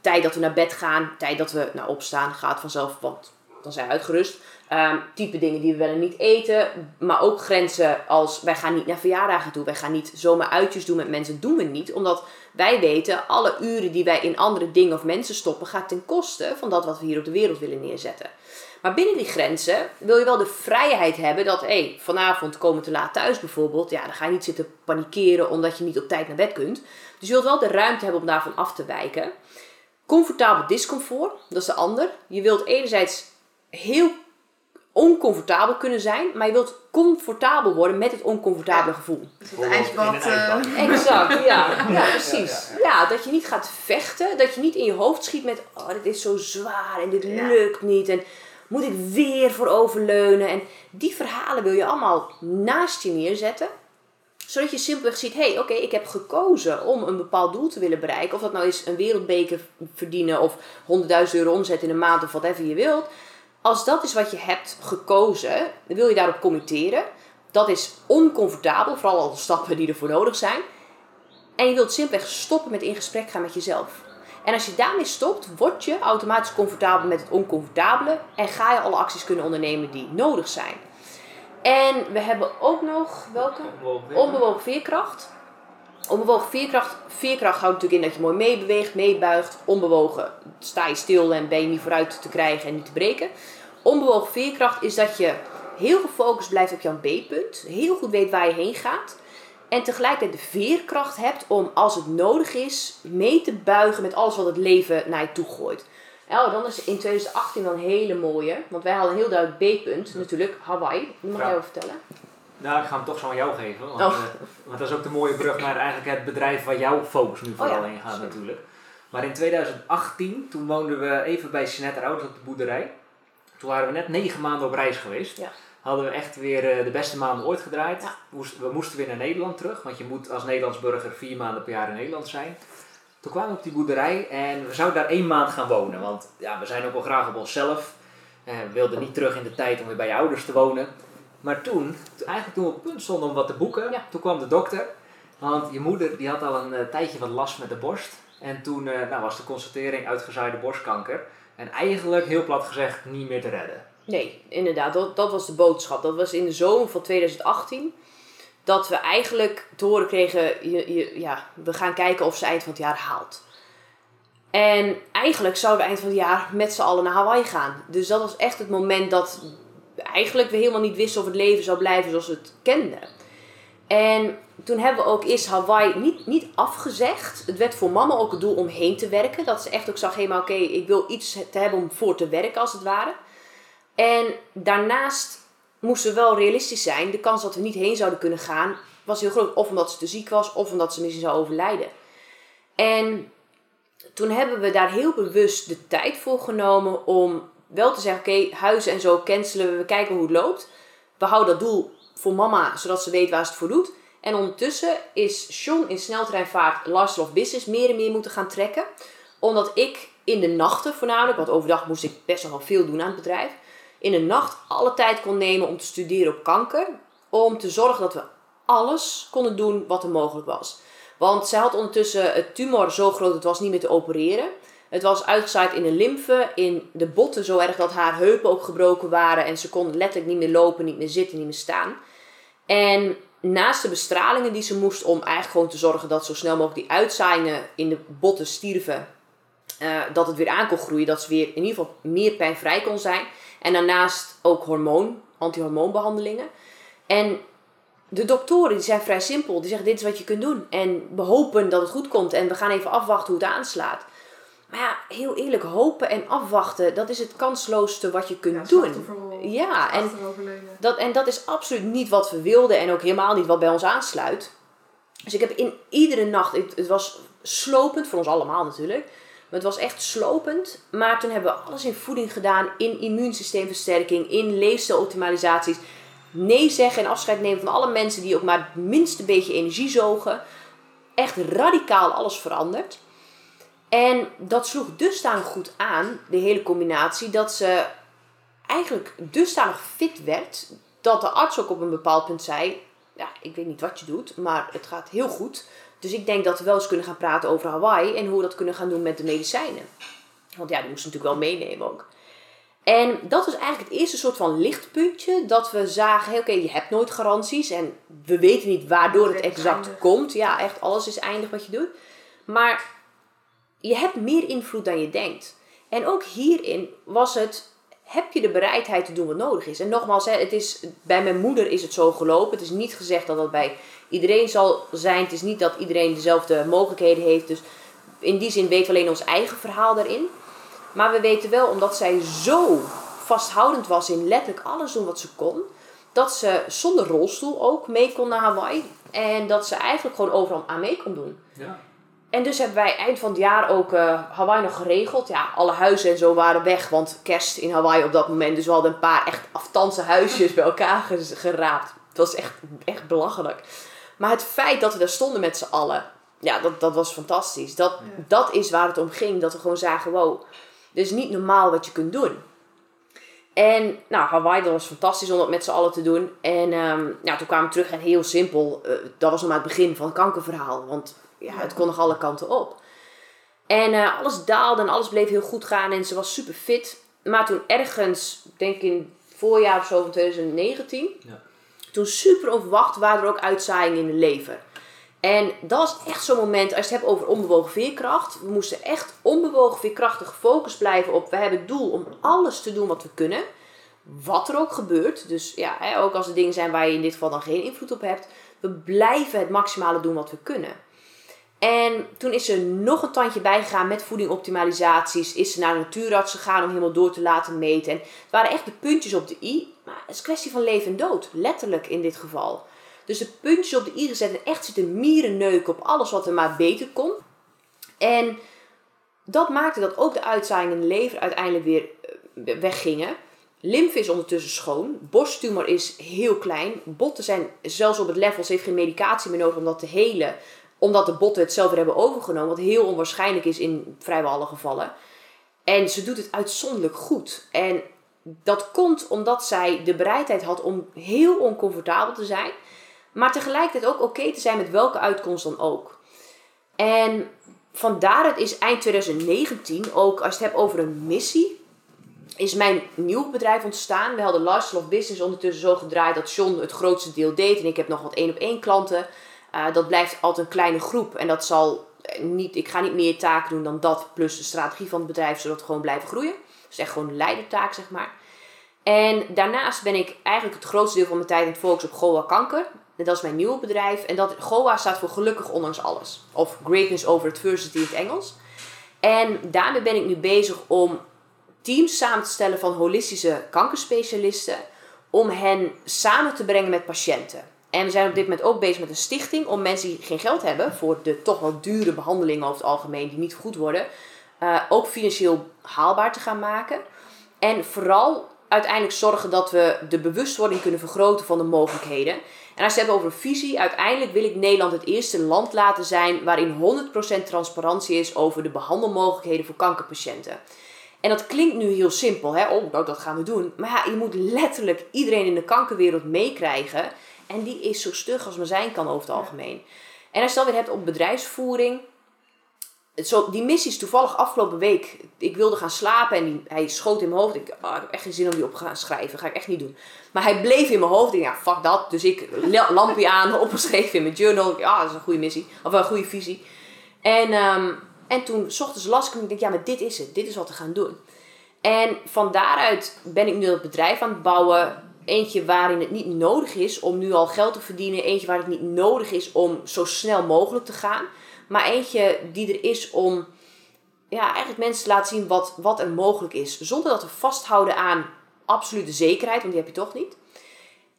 tijd dat we naar bed gaan, tijd dat we nou, opstaan, gaat vanzelf, want dan zijn we uitgerust. Ehm, type dingen die we wel niet eten. Maar ook grenzen als, wij gaan niet naar verjaardagen toe. Wij gaan niet zomaar uitjes doen met mensen. Doen we niet, omdat wij weten, alle uren die wij in andere dingen of mensen stoppen, gaat ten koste van dat wat we hier op de wereld willen neerzetten. Maar binnen die grenzen wil je wel de vrijheid hebben dat, hé, hey, vanavond komen we te laat thuis bijvoorbeeld. Ja, dan ga je niet zitten panikeren omdat je niet op tijd naar bed kunt. Dus je wilt wel de ruimte hebben om daarvan af te wijken. Comfortabel discomfort, dat is de ander. Je wilt enerzijds heel oncomfortabel kunnen zijn, maar je wilt comfortabel worden met het oncomfortabele gevoel. Dus het ijsbad. eh, Exact, ja. ja precies. Ja, Ja, dat je niet gaat vechten, dat je niet in je hoofd schiet met, oh, dit is zo zwaar en dit Ja. lukt niet en moet ik weer vooroverleunen. En die verhalen wil je allemaal naast je neerzetten, zodat je simpelweg ziet, hé, hey, oké, ik heb gekozen om een bepaald doel te willen bereiken. Of dat nou is een wereldbeker verdienen of 100.000 euro omzet in een maand of whatever je wilt. Als dat is wat je hebt gekozen, wil je daarop committeren. Dat is oncomfortabel, vooral al de stappen die ervoor nodig zijn. En je wilt simpelweg stoppen met in gesprek gaan met jezelf. En als je daarmee stopt, word je automatisch comfortabel met het oncomfortabele. En ga je alle acties kunnen ondernemen die nodig zijn. En we hebben ook nog, welke? Onbewogen veerkracht. Onbewogen veerkracht. Veerkracht houdt natuurlijk in dat je mooi meebeweegt, meebuigt. Onbewogen sta je stil en ben je niet vooruit te krijgen en niet te breken. Onbewogen veerkracht is dat je heel gefocust blijft op jouw B-punt. Heel goed weet waar je heen gaat. En tegelijkertijd de veerkracht hebt om als het nodig is mee te buigen met alles wat het leven naar je toe gooit. Nou, dan is in 2018 wel een hele mooie. Want wij hadden een heel duidelijk B-punt, natuurlijk Hawaii. Dat mag jij over vertellen. Nou, ik ga hem toch zo aan jou geven. Want, Oh. eh, want dat is ook de mooie brug naar eigenlijk het bedrijf waar jouw focus nu vooral Oh ja, heen gaat sorry. natuurlijk. Maar in 2018, toen woonden we even bij Sinet Ouders op de boerderij. Toen waren we net negen maanden op reis geweest. Ja. Hadden we echt weer eh, de beste maanden ooit gedraaid. Ja. We moesten weer naar Nederland terug, want je moet als Nederlands burger vier maanden per jaar in Nederland zijn. Toen kwamen we op die boerderij en we zouden daar één maand gaan wonen. Want ja, we zijn ook wel graag op onszelf. Eh, we wilden niet terug in de tijd om weer bij je ouders te wonen. Maar toen, eigenlijk toen we op het punt stonden om wat te boeken, Ja. toen kwam de dokter. Want je moeder die had al een eh, tijdje wat last met de borst. En toen nou, was de constatering uitgezaaide borstkanker. En eigenlijk, heel plat gezegd, niet meer te redden. Nee, inderdaad. Dat, dat was de boodschap. Dat was in de zomer van 2018. Dat we eigenlijk te horen kregen, je, ja, we gaan kijken of ze eind van het jaar haalt. En eigenlijk zouden we eind van het jaar met z'n allen naar Hawaii gaan. Dus dat was echt het moment dat eigenlijk we helemaal niet wisten of het leven zou blijven zoals we het kenden. En toen hebben we ook eerst Hawaii niet, niet afgezegd. Het werd voor mama ook het doel om heen te werken. Dat ze echt ook zag, hé, maar oké, ik wil iets te hebben om voor te werken als het ware. En daarnaast moesten we wel realistisch zijn. De kans dat we niet heen zouden kunnen gaan was heel groot. Of omdat ze te ziek was, of omdat ze misschien zou overlijden. En toen hebben we daar heel bewust de tijd voor genomen om wel te zeggen: oké, huizen en zo cancelen we, we kijken hoe het loopt. We houden dat doel voor mama, zodat ze weet waar ze het voor doet. En ondertussen is Sean in sneltreinvaart Lifestyle of Business meer en meer moeten gaan trekken. Omdat ik in de nachten voornamelijk, want overdag moest ik best wel veel doen aan het bedrijf. In de nacht alle tijd kon nemen om te studeren op kanker. Om te zorgen dat we alles konden doen wat er mogelijk was. Want zij had ondertussen het tumor zo groot, het was niet meer te opereren. Het was uitgezaaid in de lymfe, in de botten zo erg dat haar heupen ook gebroken waren. En ze kon letterlijk niet meer lopen, niet meer zitten, niet meer staan. En naast de bestralingen die ze moest om eigenlijk gewoon te zorgen dat zo snel mogelijk die uitzaaiingen in de botten stierven. Uh, dat het weer aan kon groeien, dat ze weer in ieder geval meer pijnvrij kon zijn. En daarnaast ook hormoon, antihormoonbehandelingen. En de doktoren die zijn vrij simpel. Die zeggen dit is wat je kunt doen. En we hopen dat het goed komt. En we gaan even afwachten hoe het aanslaat. Maar ja, heel eerlijk, hopen en afwachten, dat is het kansloosste wat je kunt doen. Ja, en dat, en dat is absoluut niet wat we wilden en ook helemaal niet wat bij ons aansluit. Dus ik heb in iedere nacht, het, het was slopend, voor ons allemaal natuurlijk, maar het was echt slopend. Maar toen hebben we alles in voeding gedaan, in immuunsysteemversterking, in leefstijloptimalisaties. Nee zeggen en afscheid nemen van alle mensen die ook maar het minste beetje energie zogen. Echt radicaal alles veranderd. En dat sloeg dusdanig goed aan, de hele combinatie, dat ze eigenlijk dusdanig fit werd, dat de arts ook op een bepaald punt zei: Ja, ik weet niet wat je doet, maar het gaat heel goed. Dus ik denk dat we wel eens kunnen gaan praten over Hawaii en hoe we dat kunnen gaan doen met de medicijnen. Want ja, die moesten natuurlijk wel meenemen ook. En dat was eigenlijk het eerste soort van lichtpuntje dat we zagen: oké, je hebt nooit garanties en we weten niet waardoor het exact komt. Ja, echt alles is eindig wat je doet. Maar je hebt meer invloed dan je denkt. En ook hierin was het, heb je de bereidheid te doen wat nodig is. En nogmaals, het is, bij mijn moeder is het zo gelopen. Het is niet gezegd dat dat bij iedereen zal zijn. Het is niet dat iedereen dezelfde mogelijkheden heeft. Dus in die zin weten we alleen ons eigen verhaal daarin. Maar we weten wel, omdat zij zo vasthoudend was in letterlijk alles doen wat ze kon. Dat ze zonder rolstoel ook mee kon naar Hawaii. En dat ze eigenlijk gewoon overal aan mee kon doen. Ja. En dus hebben wij eind van het jaar ook uh, Hawaii nog geregeld. Ja, alle huizen en zo waren weg, want kerst in Hawaii op dat moment. Dus we hadden een paar echt aftanse huisjes bij elkaar geraapt. Het was echt, echt belachelijk. Maar het feit dat we daar stonden met z'n allen, ja, dat, dat was fantastisch. Dat, dat is waar het om ging. Dat we gewoon zagen, wow, dit is niet normaal wat je kunt doen. En nou, Hawaii, dat was fantastisch om dat met z'n allen te doen. En um, ja, toen kwamen we terug en heel simpel, uh, dat was nog maar het begin van het kankerverhaal. Want ja, het kon nog alle kanten op. En uh, alles daalde en alles bleef heel goed gaan en ze was super fit. Maar toen ergens, denk ik in voorjaar of zo van 2019, ja. Toen super onverwacht waren er ook uitzaaiingen in de lever. En dat was echt zo'n moment, als je het hebt over onbewogen veerkracht. We moesten echt onbewogen veerkrachtig gefocust blijven op, we hebben het doel om alles te doen wat we kunnen. Wat er ook gebeurt. Dus ja, ook als er dingen zijn waar je in dit geval dan geen invloed op hebt. We blijven het maximale doen wat we kunnen. En toen is er nog een tandje bijgegaan met voedingoptimalisaties. Is ze naar de natuurarts gegaan om helemaal door te laten meten. En het waren echt de puntjes op de i. Maar het is een kwestie van leven en dood. Letterlijk in dit geval. Dus de puntjes op de i gezet en echt zitten mierenneuken op alles wat er maar beter kon. En dat maakte dat ook de uitzaaiingen in de lever uiteindelijk weer eh, weggingen. Lymfe is ondertussen schoon. Borsttumor is heel klein. Botten zijn zelfs op het level, ze heeft geen medicatie meer nodig om dat te helen omdat de botten het zelf weer hebben overgenomen. Wat heel onwaarschijnlijk is in vrijwel alle gevallen. En ze doet het uitzonderlijk goed. En dat komt omdat zij de bereidheid had om heel oncomfortabel te zijn. Maar tegelijkertijd ook oké te zijn met welke uitkomst dan ook. En vandaar het is eind 2019 ook, als je het hebt over een missie, is mijn nieuw bedrijf ontstaan. We hadden Lifestyle of Business ondertussen zo gedraaid dat John het grootste deel deed. En ik heb nog wat één op één klanten. Uh, dat blijft altijd een kleine groep. En dat zal niet, ik ga niet meer taken doen dan dat. Plus de strategie van het bedrijf, zodat we gewoon blijven groeien. Dus echt gewoon een leidertaak, zeg maar. En daarnaast ben ik eigenlijk het grootste deel van mijn tijd aan het focussen op GOA kanker. En dat is mijn nieuwe bedrijf. En dat GOA staat voor gelukkig ondanks alles. Of greatness over adversity in het Engels. En daarmee ben ik nu bezig om teams samen te stellen van holistische kankerspecialisten. Om hen samen te brengen met patiënten. En we zijn op dit moment ook bezig met een stichting om mensen die geen geld hebben voor de toch wel dure behandelingen over het algemeen, die niet goed worden, uh, ook financieel haalbaar te gaan maken. En vooral uiteindelijk zorgen dat we de bewustwording kunnen vergroten van de mogelijkheden. En als je het hebt over visie, uiteindelijk wil ik Nederland het eerste land laten zijn waarin 100% transparantie is over de behandelmogelijkheden voor kankerpatiënten. En dat klinkt nu heel simpel, hè? oh, nou, dat gaan we doen. Maar ja, je moet letterlijk iedereen in de kankerwereld meekrijgen. En die is zo stug als maar zijn kan over het algemeen. En als je dan weer hebt op bedrijfsvoering. Zo, die missie is toevallig afgelopen week. Ik wilde gaan slapen en hij schoot in mijn hoofd. Ik, oh, ik heb echt geen zin om die op te gaan schrijven. Dat ga ik echt niet doen. Maar hij bleef in mijn hoofd. Ik ja, fuck dat. Dus ik lampje aan, opgeschreven in mijn journal. Ja, dat is een goede missie. Of een goede visie. En, um, en toen, s ochtends las ik hem. Ik denk, ja, maar dit is het. Dit is wat we gaan doen. En van daaruit ben ik nu het bedrijf aan het bouwen Eentje waarin het niet nodig is om nu al geld te verdienen. Eentje waar het niet nodig is om zo snel mogelijk te gaan. Maar eentje die er is om ja, eigenlijk mensen te laten zien wat, wat er mogelijk is. Zonder dat we vasthouden aan absolute zekerheid, want die heb je toch niet.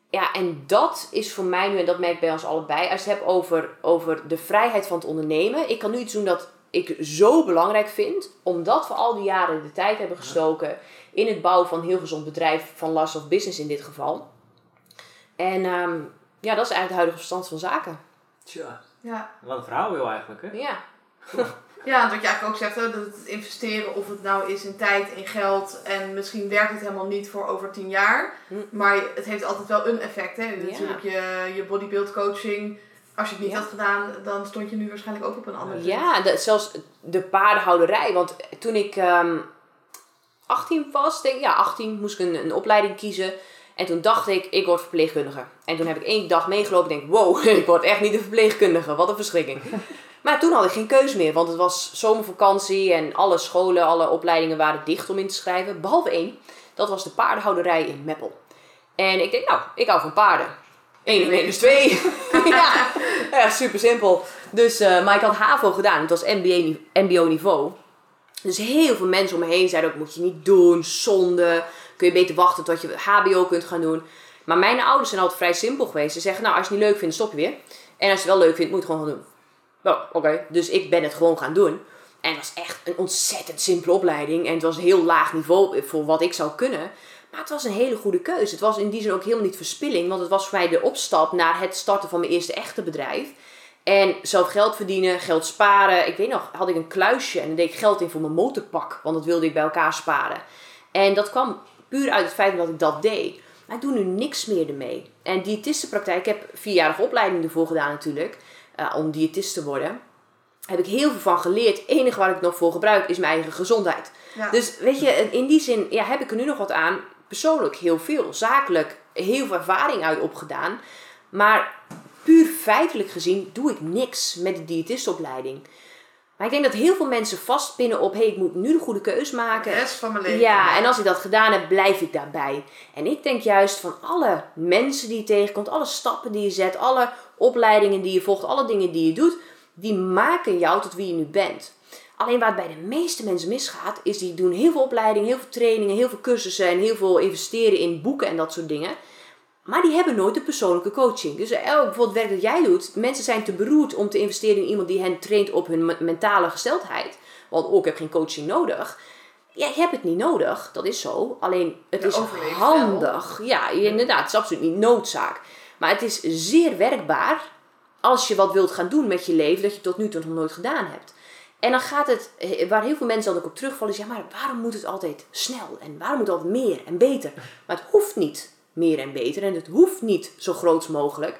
Ja, en dat is voor mij nu, en dat merk ik bij ons allebei, als je het hebt over, over de vrijheid van het ondernemen. Ik kan nu iets doen dat ik zo belangrijk vind, omdat we al die jaren de tijd hebben gestoken in het bouwen van een heel gezond bedrijf, van Last of Business in dit geval. En um, ja, dat is eigenlijk de huidige verstand van zaken. Tja, Ja. wat een verhaal wil eigenlijk, hè? Ja. Ja, en wat je eigenlijk ook zegt, hè, dat het investeren, of het nou is in tijd, in geld, en misschien werkt het helemaal niet voor over tien jaar, Hm. maar het heeft altijd wel een effect. Hè? Natuurlijk je, je bodybuild coaching, als je het niet Ja. had gedaan, dan stond je nu waarschijnlijk ook op een ander punt. Ja, de, zelfs de paardenhouderij. Want toen ik ehm 18 was, denk ik, ja, 18, moest ik een, een opleiding kiezen. En toen dacht ik, ik word verpleegkundige. En toen heb ik één dag meegelopen en denk, wow, ik word echt niet een verpleegkundige. Wat een verschrikking. Maar toen had ik geen keus meer, want het was zomervakantie en alle scholen, alle opleidingen waren dicht om in te schrijven. Behalve één, dat was de paardenhouderij in Meppel. En ik denk, nou, ik hou van paarden. 1 en 1 is 2. ja, ja, super simpel. Dus, eh, maar ik had HAVO gedaan, het was MBO-niveau. Dus heel veel mensen om me heen zeiden ook, moet je niet doen, zonde. Kun je beter wachten tot je HBO kunt gaan doen. Maar mijn ouders zijn altijd vrij simpel geweest. Ze zeggen, nou, als je het niet leuk vindt, stop je weer. En als je het wel leuk vindt, moet je het gewoon gaan doen. Nou, oké. Dus ik ben het gewoon gaan doen. En het was echt een ontzettend simpele opleiding. En het was een heel laag niveau voor wat ik zou kunnen. Maar het was een hele goede keuze. Het was in die zin ook helemaal niet verspilling. Want het was voor mij de opstap naar het starten van mijn eerste echte bedrijf. En zelf geld verdienen, geld sparen. Ik weet nog, had ik een kluisje en deed ik geld in voor mijn motorpak. Want dat wilde ik bij elkaar sparen. En dat kwam puur uit het feit dat ik dat deed. Maar ik doe nu niks meer ermee. En diëtistenpraktijk, ik heb vierjarige opleiding ervoor gedaan natuurlijk. eh, om diëtist te worden. Heb ik heel veel van geleerd. Het enige waar ik nog voor gebruik is mijn eigen gezondheid. Ja. Dus weet je, in die zin ja, heb ik er nu nog wat aan. Persoonlijk heel veel. Zakelijk heel veel ervaring uit opgedaan. Maar puur feitelijk gezien doe ik niks met de diëtistopleiding. Maar ik denk dat heel veel mensen vastpinnen op... hé, hey, ik moet nu de goede keus de maken. rest van mijn leven. Ja, en als ik dat gedaan heb, blijf ik daarbij. En ik denk juist van alle mensen die je tegenkomt, alle stappen die je zet, alle opleidingen die je volgt, alle dingen die je doet, die maken jou tot wie je nu bent. Alleen waar het bij de meeste mensen misgaat, is die doen heel veel opleidingen, heel veel trainingen, heel veel cursussen en heel veel investeren in boeken en dat soort dingen. Maar die hebben nooit de persoonlijke coaching. Dus elk bijvoorbeeld werk dat jij doet, mensen zijn te beroerd om te investeren in iemand die hen traint op hun me- mentale gesteldheid. Want oh, ik heb geen coaching nodig. Ja, je hebt het niet nodig, dat is zo. Alleen het is handig. Ja, inderdaad, het is absoluut niet noodzaak. Maar het is zeer werkbaar als je wat wilt gaan doen met je leven dat je tot nu toe nog nooit gedaan hebt. En dan gaat het, eh, waar heel veel mensen dan ook op terugvallen, is ja, maar waarom moet het altijd snel? En waarom moet het altijd meer en beter? Maar het hoeft niet meer en beter en het hoeft niet zo groot mogelijk.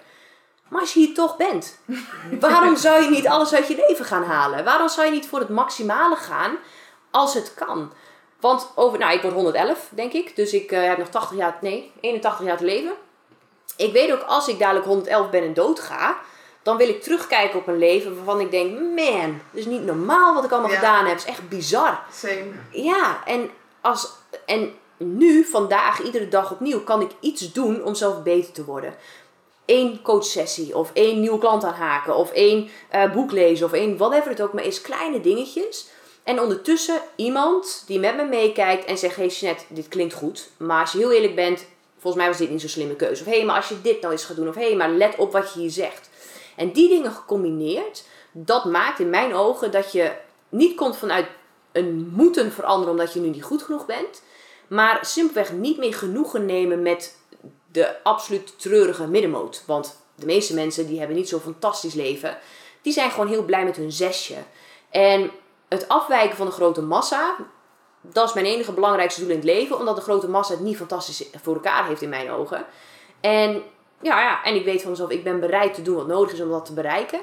Maar als je hier toch bent, waarom zou je niet alles uit je leven gaan halen? Waarom zou je niet voor het maximale gaan als het kan? Want over, nou, ik word 111, denk ik. Dus ik eh, heb nog 80 jaar, nee, 81 jaar te leven. Ik weet ook, als ik dadelijk 111 ben en dood ga, dan wil ik terugkijken op een leven waarvan ik denk, man, dit is niet normaal wat ik allemaal Ja. gedaan heb. Het is echt bizar. Same. Ja, en, als, en nu, vandaag, iedere dag opnieuw, kan ik iets doen om zelf beter te worden. één coachsessie of één nieuwe klant aanhaken of één eh, boek lezen of één whatever het ook maar is. Kleine dingetjes. En ondertussen iemand die met me meekijkt en zegt: Hey Jeanette, dit klinkt goed. Maar als je heel eerlijk bent, volgens mij was dit niet zo'n slimme keuze. Of hé, hey, maar als je dit nou eens gaat doen. Of hé, hey, maar let op wat je hier zegt. En die dingen gecombineerd, dat maakt in mijn ogen dat je niet komt vanuit een moeten veranderen omdat je nu niet goed genoeg bent. Maar simpelweg niet meer genoegen nemen met de absoluut treurige middenmoot. Want de meeste mensen die hebben niet zo'n fantastisch leven. Die zijn gewoon heel blij met hun zesje. En het afwijken van de grote massa, dat is mijn enige belangrijkste doel in het leven. Omdat de grote massa het niet fantastisch voor elkaar heeft in mijn ogen. En, ja, ja, en ik weet van mezelf, ik ben bereid te doen wat nodig is om dat te bereiken.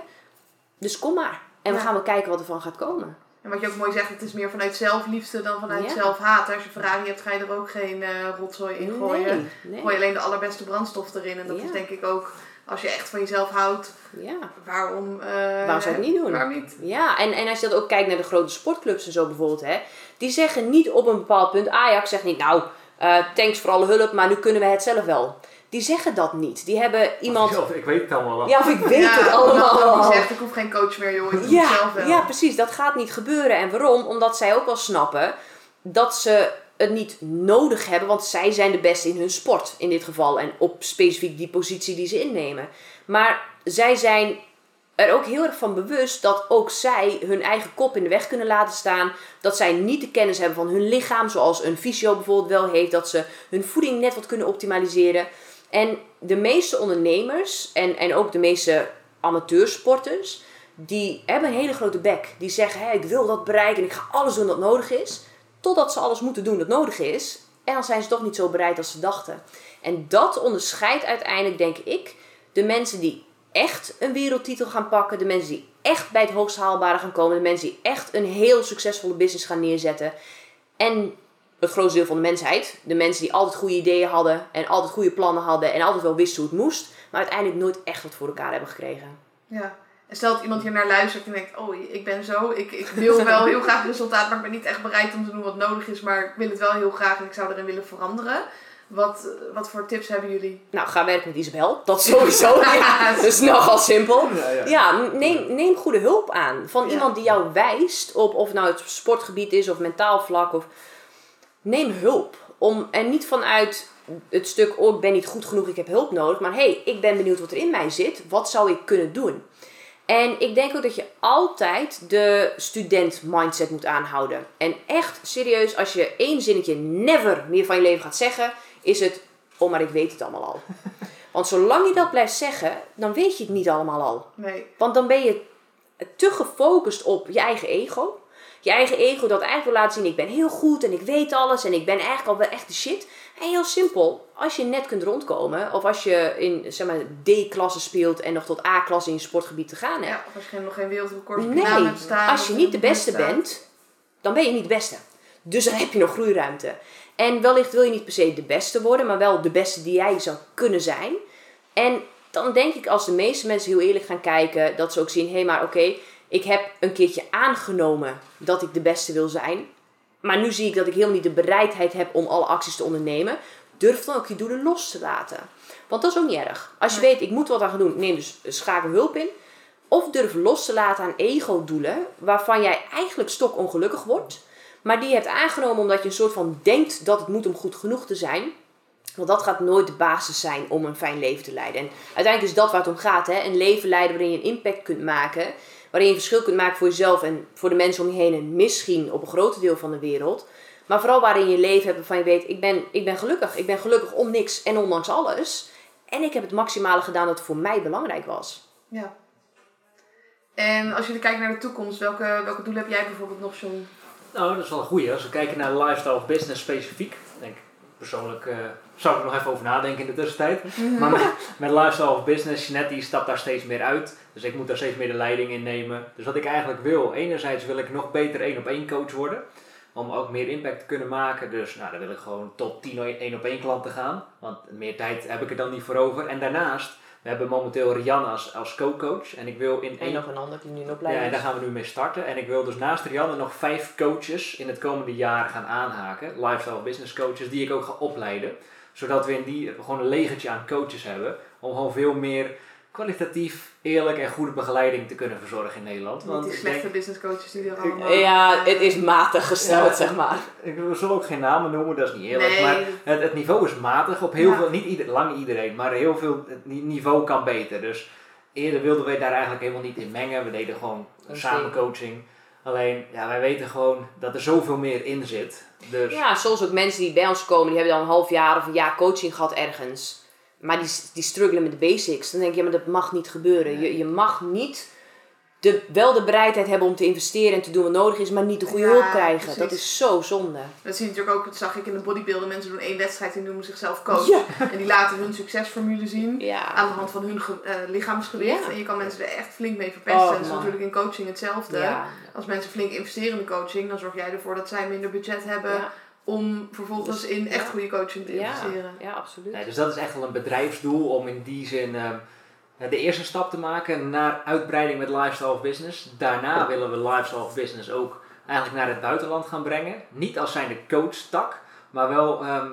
Dus kom maar. En we gaan wel kijken wat er van gaat komen. En wat je ook mooi zegt, het is meer vanuit zelfliefde dan vanuit Ja. zelfhaat. Als je Ferrari hebt, ga je er ook geen eh, rotzooi in gooien. Nee, nee. Gooi je alleen de allerbeste brandstof erin. En dat Ja. is denk ik ook, als je echt van jezelf houdt, Ja. waarom... eh, Waarom zou je het niet doen? Waarom niet? Ja, en, en als je dat ook kijkt naar de grote sportclubs en zo bijvoorbeeld, hè, die zeggen niet op een bepaald punt, Ajax zegt niet, nou, eh, thanks voor alle hulp, maar nu kunnen we het zelf wel. Die zeggen dat niet. Die hebben iemand. Zelf, ik weet het allemaal wel. Ja, of ik weet ja, het allemaal. Die zegt, ik hoef geen coach meer, joh. Ik doe het Ja, zelf wel. ja, precies. Dat gaat niet gebeuren. En waarom? Omdat zij ook wel snappen dat ze het niet nodig hebben, want zij zijn de beste in hun sport in dit geval en op specifiek die positie die ze innemen. Maar zij zijn er ook heel erg van bewust dat ook zij hun eigen kop in de weg kunnen laten staan. Dat zij niet de kennis hebben van hun lichaam, zoals een fysio bijvoorbeeld wel heeft. Dat ze hun voeding net wat kunnen optimaliseren. En de meeste ondernemers en, en ook de meeste amateursporters, die hebben een hele grote bek. Die zeggen, hey, ik wil dat bereiken en ik ga alles doen dat nodig is. Totdat ze alles moeten doen dat nodig is. En dan zijn ze toch niet zo bereid als ze dachten. En dat onderscheidt uiteindelijk, denk ik, de mensen die echt een wereldtitel gaan pakken. De mensen die echt bij het hoogst haalbare gaan komen. De mensen die echt een heel succesvolle business gaan neerzetten. En het grootste deel van de mensheid. De mensen die altijd goede ideeën hadden. En altijd goede plannen hadden. En altijd wel wisten hoe het moest. Maar uiteindelijk nooit echt wat voor elkaar hebben gekregen. Ja. En stel dat iemand hier naar luistert en denkt, oh, ik ben zo. Ik, ik wil wel heel graag resultaat, maar ik ben niet echt bereid om te doen wat nodig is. Maar ik wil het wel heel graag en ik zou erin willen veranderen. Wat, wat voor tips hebben jullie? Nou, ga werken met Isabel. Dat sowieso. ja, dat is nogal simpel. Ja, ja. Ja, neem, neem goede hulp aan. Van Ja. iemand die jou wijst op of nou het sportgebied is of mentaal vlak. Of... Neem hulp. Om, en niet vanuit het stuk, oh ik ben niet goed genoeg, ik heb hulp nodig. Maar hey, ik ben benieuwd wat er in mij zit. Wat zou ik kunnen doen? En ik denk ook dat je altijd de student mindset moet aanhouden. En echt serieus, als je één zinnetje never meer van je leven gaat zeggen, is het, oh maar ik weet het allemaal al. Want zolang je dat blijft zeggen, dan weet je het niet allemaal al. Nee. Want dan ben je te gefocust op je eigen ego. Je eigen ego dat eigenlijk wil laten zien, ik ben heel goed en ik weet alles en ik ben eigenlijk al wel echt de shit. En heel simpel, als je net kunt rondkomen of als je in zeg maar, D-klasse speelt en nog tot A-klasse in je sportgebied te gaan hebt. Ja, of als je nog geen wereldrecord Nee, hebt staan. als je niet de beste bent, dan ben je niet de beste. Dus dan heb je nog groeiruimte. En wellicht wil je niet per se de beste worden, maar wel de beste die jij zou kunnen zijn. En dan denk ik als de meeste mensen heel eerlijk gaan kijken, dat ze ook zien, hé hey, maar oké, ik heb een keertje aangenomen dat ik de beste wil zijn. Maar nu zie ik dat ik helemaal niet de bereidheid heb om alle acties te ondernemen. Durf dan ook je doelen los te laten. Want dat is ook niet erg. Als je weet, ik moet wat aan gaan doen, neem dus schakel hulp in. Of durf los te laten aan ego-doelen waarvan jij eigenlijk stokongelukkig wordt. Maar die je hebt aangenomen omdat je een soort van denkt dat het moet om goed genoeg te zijn. Want dat gaat nooit de basis zijn om een fijn leven te leiden. En uiteindelijk is dat waar het om gaat. Hè? Een leven leiden waarin je een impact kunt maken. Waarin je een verschil kunt maken voor jezelf en voor de mensen om je heen. En misschien op een groot deel van de wereld. Maar vooral waarin je leven hebt waarvan je weet, ik ben, ik ben gelukkig. Ik ben gelukkig om niks en ondanks alles. En ik heb het maximale gedaan dat voor mij belangrijk was. Ja. En als jullie kijken naar de toekomst, welke, welke doelen heb jij bijvoorbeeld nog, John? Nou, dat is wel een goeie. Als we kijken naar lifestyle of business specifiek, denk ik persoonlijk eh, zou ik er nog even over nadenken in de tussentijd. Maar met, met lifestyle of business, Jeanette die stapt daar steeds meer uit. Dus ik moet daar steeds meer de leiding in nemen. Dus wat ik eigenlijk wil, enerzijds wil ik nog beter één op één coach worden. Om ook meer impact te kunnen maken. Dus nou, dan wil ik gewoon tot 10 één op één klanten gaan. Want meer tijd heb ik er dan niet voor over. En daarnaast, we hebben momenteel Rianne als, als co-coach. En ik wil in En één nog een ander die nu nog ja, en daar gaan we nu mee starten. En ik wil dus naast Rianne nog vijf coaches in het komende jaar gaan aanhaken. Lifestyle business coaches, die ik ook ga opleiden. Zodat we in die gewoon een legertje aan coaches hebben. Om gewoon veel meer kwalitatief, eerlijk en goede begeleiding te kunnen verzorgen in Nederland. Want die slechte denk- business coaches die er allemaal... Ja, het is matig gesteld, Ja, zeg maar. Ik, we zullen ook geen namen noemen, dat is niet eerlijk. Nee. Maar het, het niveau is matig op heel Ja. veel, niet ieder, lang iedereen, maar heel veel, het ni- niveau kan beter. Dus eerder wilden wij daar eigenlijk helemaal niet in mengen. We deden gewoon samen coaching. Alleen, ja, wij weten gewoon dat er zoveel meer in zit. Dus Ja, soms ook mensen die bij ons komen, die hebben dan een half jaar of een jaar coaching gehad ergens. Maar die, die struggelen met de basics. Dan denk je, ja, maar dat mag niet gebeuren. Je, je mag niet de, wel de bereidheid hebben om te investeren en te doen wat nodig is, maar niet de goede Ja, hulp krijgen. precies. Dat is zo zonde. Dat zie je natuurlijk ook, dat zag ik in de bodybuilder. Mensen doen één wedstrijd en noemen zichzelf coach. Ja. En die laten hun succesformule zien. Ja. Aan de hand van hun eh, lichaamsgewicht. En je kan mensen er echt flink mee verpesten. Oh, dat is natuurlijk in coaching hetzelfde. Als mensen flink investeren in de coaching, dan zorg jij ervoor dat zij minder budget hebben. Om vervolgens Dus, in echt ja. goede coaching te investeren. ja, absoluut. Nee, dus dat is echt wel een bedrijfsdoel om in die zin ehm, de eerste stap te maken naar uitbreiding met lifestyle of business. Daarna willen we lifestyle of business ook eigenlijk naar het buitenland gaan brengen. Niet als zijn de coach tak, maar wel ehm,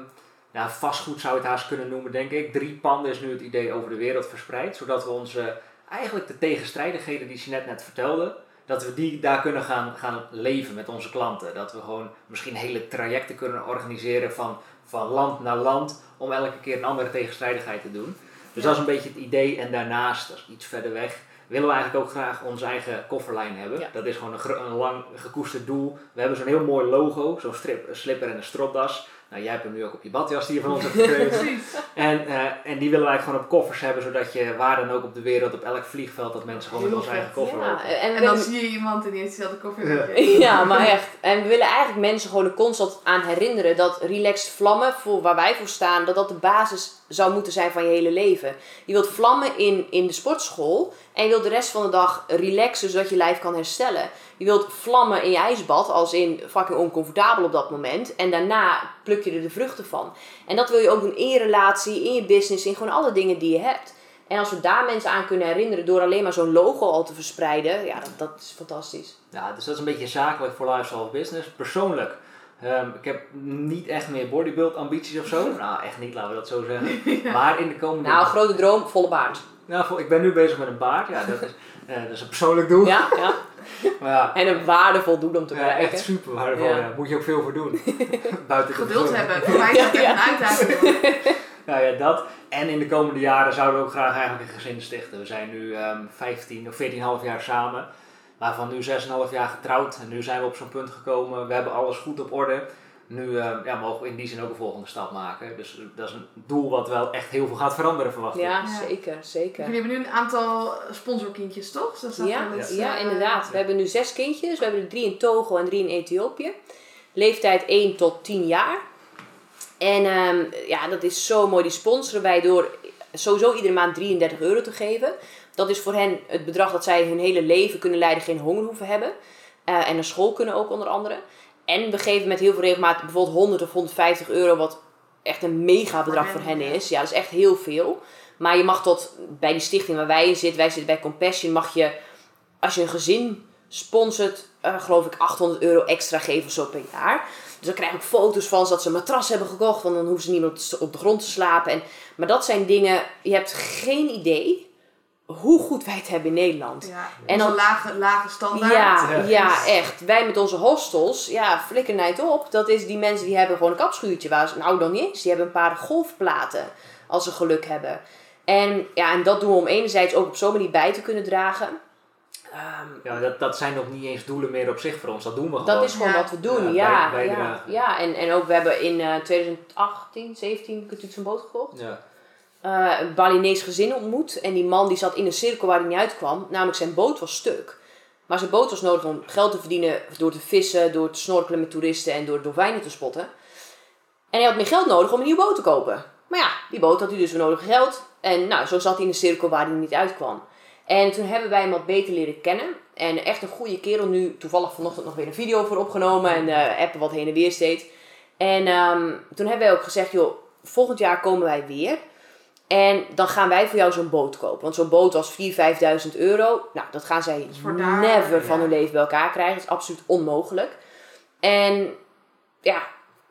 ja, vastgoed zou je het haast kunnen noemen denk ik. Drie panden is nu het idee over de wereld verspreid, zodat we onze eigenlijk de tegenstrijdigheden die Jeanette net vertelde, dat we die daar kunnen gaan, gaan leven met onze klanten. Dat we gewoon misschien hele trajecten kunnen organiseren van, van land naar land om elke keer een andere tegenstrijdigheid te doen. Dus Ja. dat is een beetje het idee. En daarnaast, dat is iets verder weg, willen we eigenlijk ook graag onze eigen kofferlijn hebben. Ja. Dat is gewoon een, lang gekoesterd doel. We hebben zo'n heel mooi logo, zo'n strip, een slipper en een stropdas. Nou, jij hebt hem nu ook op je badjas die je van ons hebt gekregen. Precies. En, eh, en die willen eigenlijk gewoon op koffers hebben, zodat je waar dan ook op de wereld, op elk vliegveld, dat mensen gewoon met onze eigen koffer Ja, lopen. en, dan zie je iemand en die heeft dezelfde koffer. Ja. Ja, maar echt. En we willen eigenlijk mensen gewoon er constant aan herinneren dat relaxed vlammen, voor waar wij voor staan, dat dat de basis zou moeten zijn van je hele leven. Je wilt vlammen in, in de sportschool en je wilt de rest van de dag relaxen zodat je lijf kan herstellen. Je wilt vlammen in je ijsbad, als in fucking oncomfortabel op dat moment. En daarna pluk je er de vruchten van. En dat wil je ook doen in je relatie, in je business, in gewoon alle dingen die je hebt. En als we daar mensen aan kunnen herinneren door alleen maar zo'n logo al te verspreiden, ja, dat, dat is fantastisch. Ja, dus dat is een beetje zakelijk voor lifestyle business. Persoonlijk, ehm, ik heb niet echt meer bodybuild ambities of zo. Nou, echt niet, laten we dat zo zeggen. Maar in de komende... Nou, grote droom, volle baard. Nou, ik ben nu bezig met een baard. Ja, dat is, eh, dat is een persoonlijk doel. Ja, ja. Maar ja, En een waardevol doel om te ja, bereiken. echt super waardevol. Ja. Ja. Moet je ook veel voor doen. Buiten Geduld hebben. Voor mij is dat Ja. een uitdaging. Nou ja, dat. En in de komende jaren zouden we ook graag eigenlijk een gezin stichten. We zijn nu ehm 15 of 14,5 jaar samen. Waarvan nu 6,5 jaar getrouwd. En nu zijn we op zo'n punt gekomen. We hebben alles goed op orde. Nu ehm, ja, mogen we in die zin ook een volgende stap maken. Dus eh, dat is een doel wat wel echt heel veel gaat veranderen, verwacht ik. Ja, Ja. zeker, zeker. Jullie hebben nu een aantal sponsorkindjes, toch? Dat Ja, ja, eh, inderdaad. We hebben nu zes kindjes. We hebben er drie in Togo en drie in Ethiopië. Leeftijd 1 tot 10 jaar. En ehm, ja, dat is zo mooi. Die sponsoren wij door sowieso iedere maand 33 euro te geven. Dat is voor hen het bedrag dat zij hun hele leven kunnen leiden, geen honger hoeven hebben. Eh, en naar school kunnen ook onder andere. En we geven met heel veel regelmaat bijvoorbeeld 100 of 150 euro, wat echt een mega bedrag voor hen is. Ja, dat is echt heel veel. Maar je mag tot, bij die stichting waar wij in zitten, wij zitten bij Compassion, mag je, als je een gezin sponsort, eh, geloof ik 800 euro extra geven of zo per jaar. Dus dan krijg ik foto's van dat ze een matras hebben gekocht, want dan hoeven ze niet meer op de, op de grond te slapen. En, maar dat zijn dingen, je hebt geen idee hoe goed wij het hebben in Nederland. Ja, En dan- een lage, lage standaard. Ja, Ja. ja, echt. Wij met onze hostels, ja, flikker het op. Dat is die mensen die hebben gewoon een kapschuurtje. Waar ze, nou dan niet eens, die hebben een paar golfplaten. Als ze geluk hebben. En, ja, en dat doen we om enerzijds ook op zo'n manier bij te kunnen dragen. Ehm, Ja, dat, dat zijn nog niet eens doelen meer op zich voor ons. Dat doen we gewoon. dat is gewoon Ja. wat we doen, Ja, ja. bij- Ja, en, en ook we hebben in eh 2018, 17 natuurlijk zo'n boot gekocht. Ja. Eh, een Balinees gezin ontmoet. En die man die zat in een cirkel waar hij niet uitkwam. Namelijk zijn boot was stuk. Maar zijn boot was nodig om geld te verdienen door te vissen, door te snorkelen met toeristen en door dolfijnen te spotten. En hij had meer geld nodig om een nieuwe boot te kopen. Maar ja, die boot had hij dus weer nodig geld. En nou, zo zat hij in een cirkel waar hij niet uitkwam. En toen hebben wij hem wat beter leren kennen. En echt een goede kerel. Nu toevallig vanochtend nog weer een video voor opgenomen. En eh appen wat heen en weer steeds. En ehm, toen hebben wij ook gezegd, joh, volgend jaar komen wij weer. En dan gaan wij voor jou zo'n boot kopen. Want zo'n boot was 4.000, 5.000 euro. Nou, dat gaan zij daar, never van hun leven bij elkaar krijgen. Dat is absoluut onmogelijk. En ja,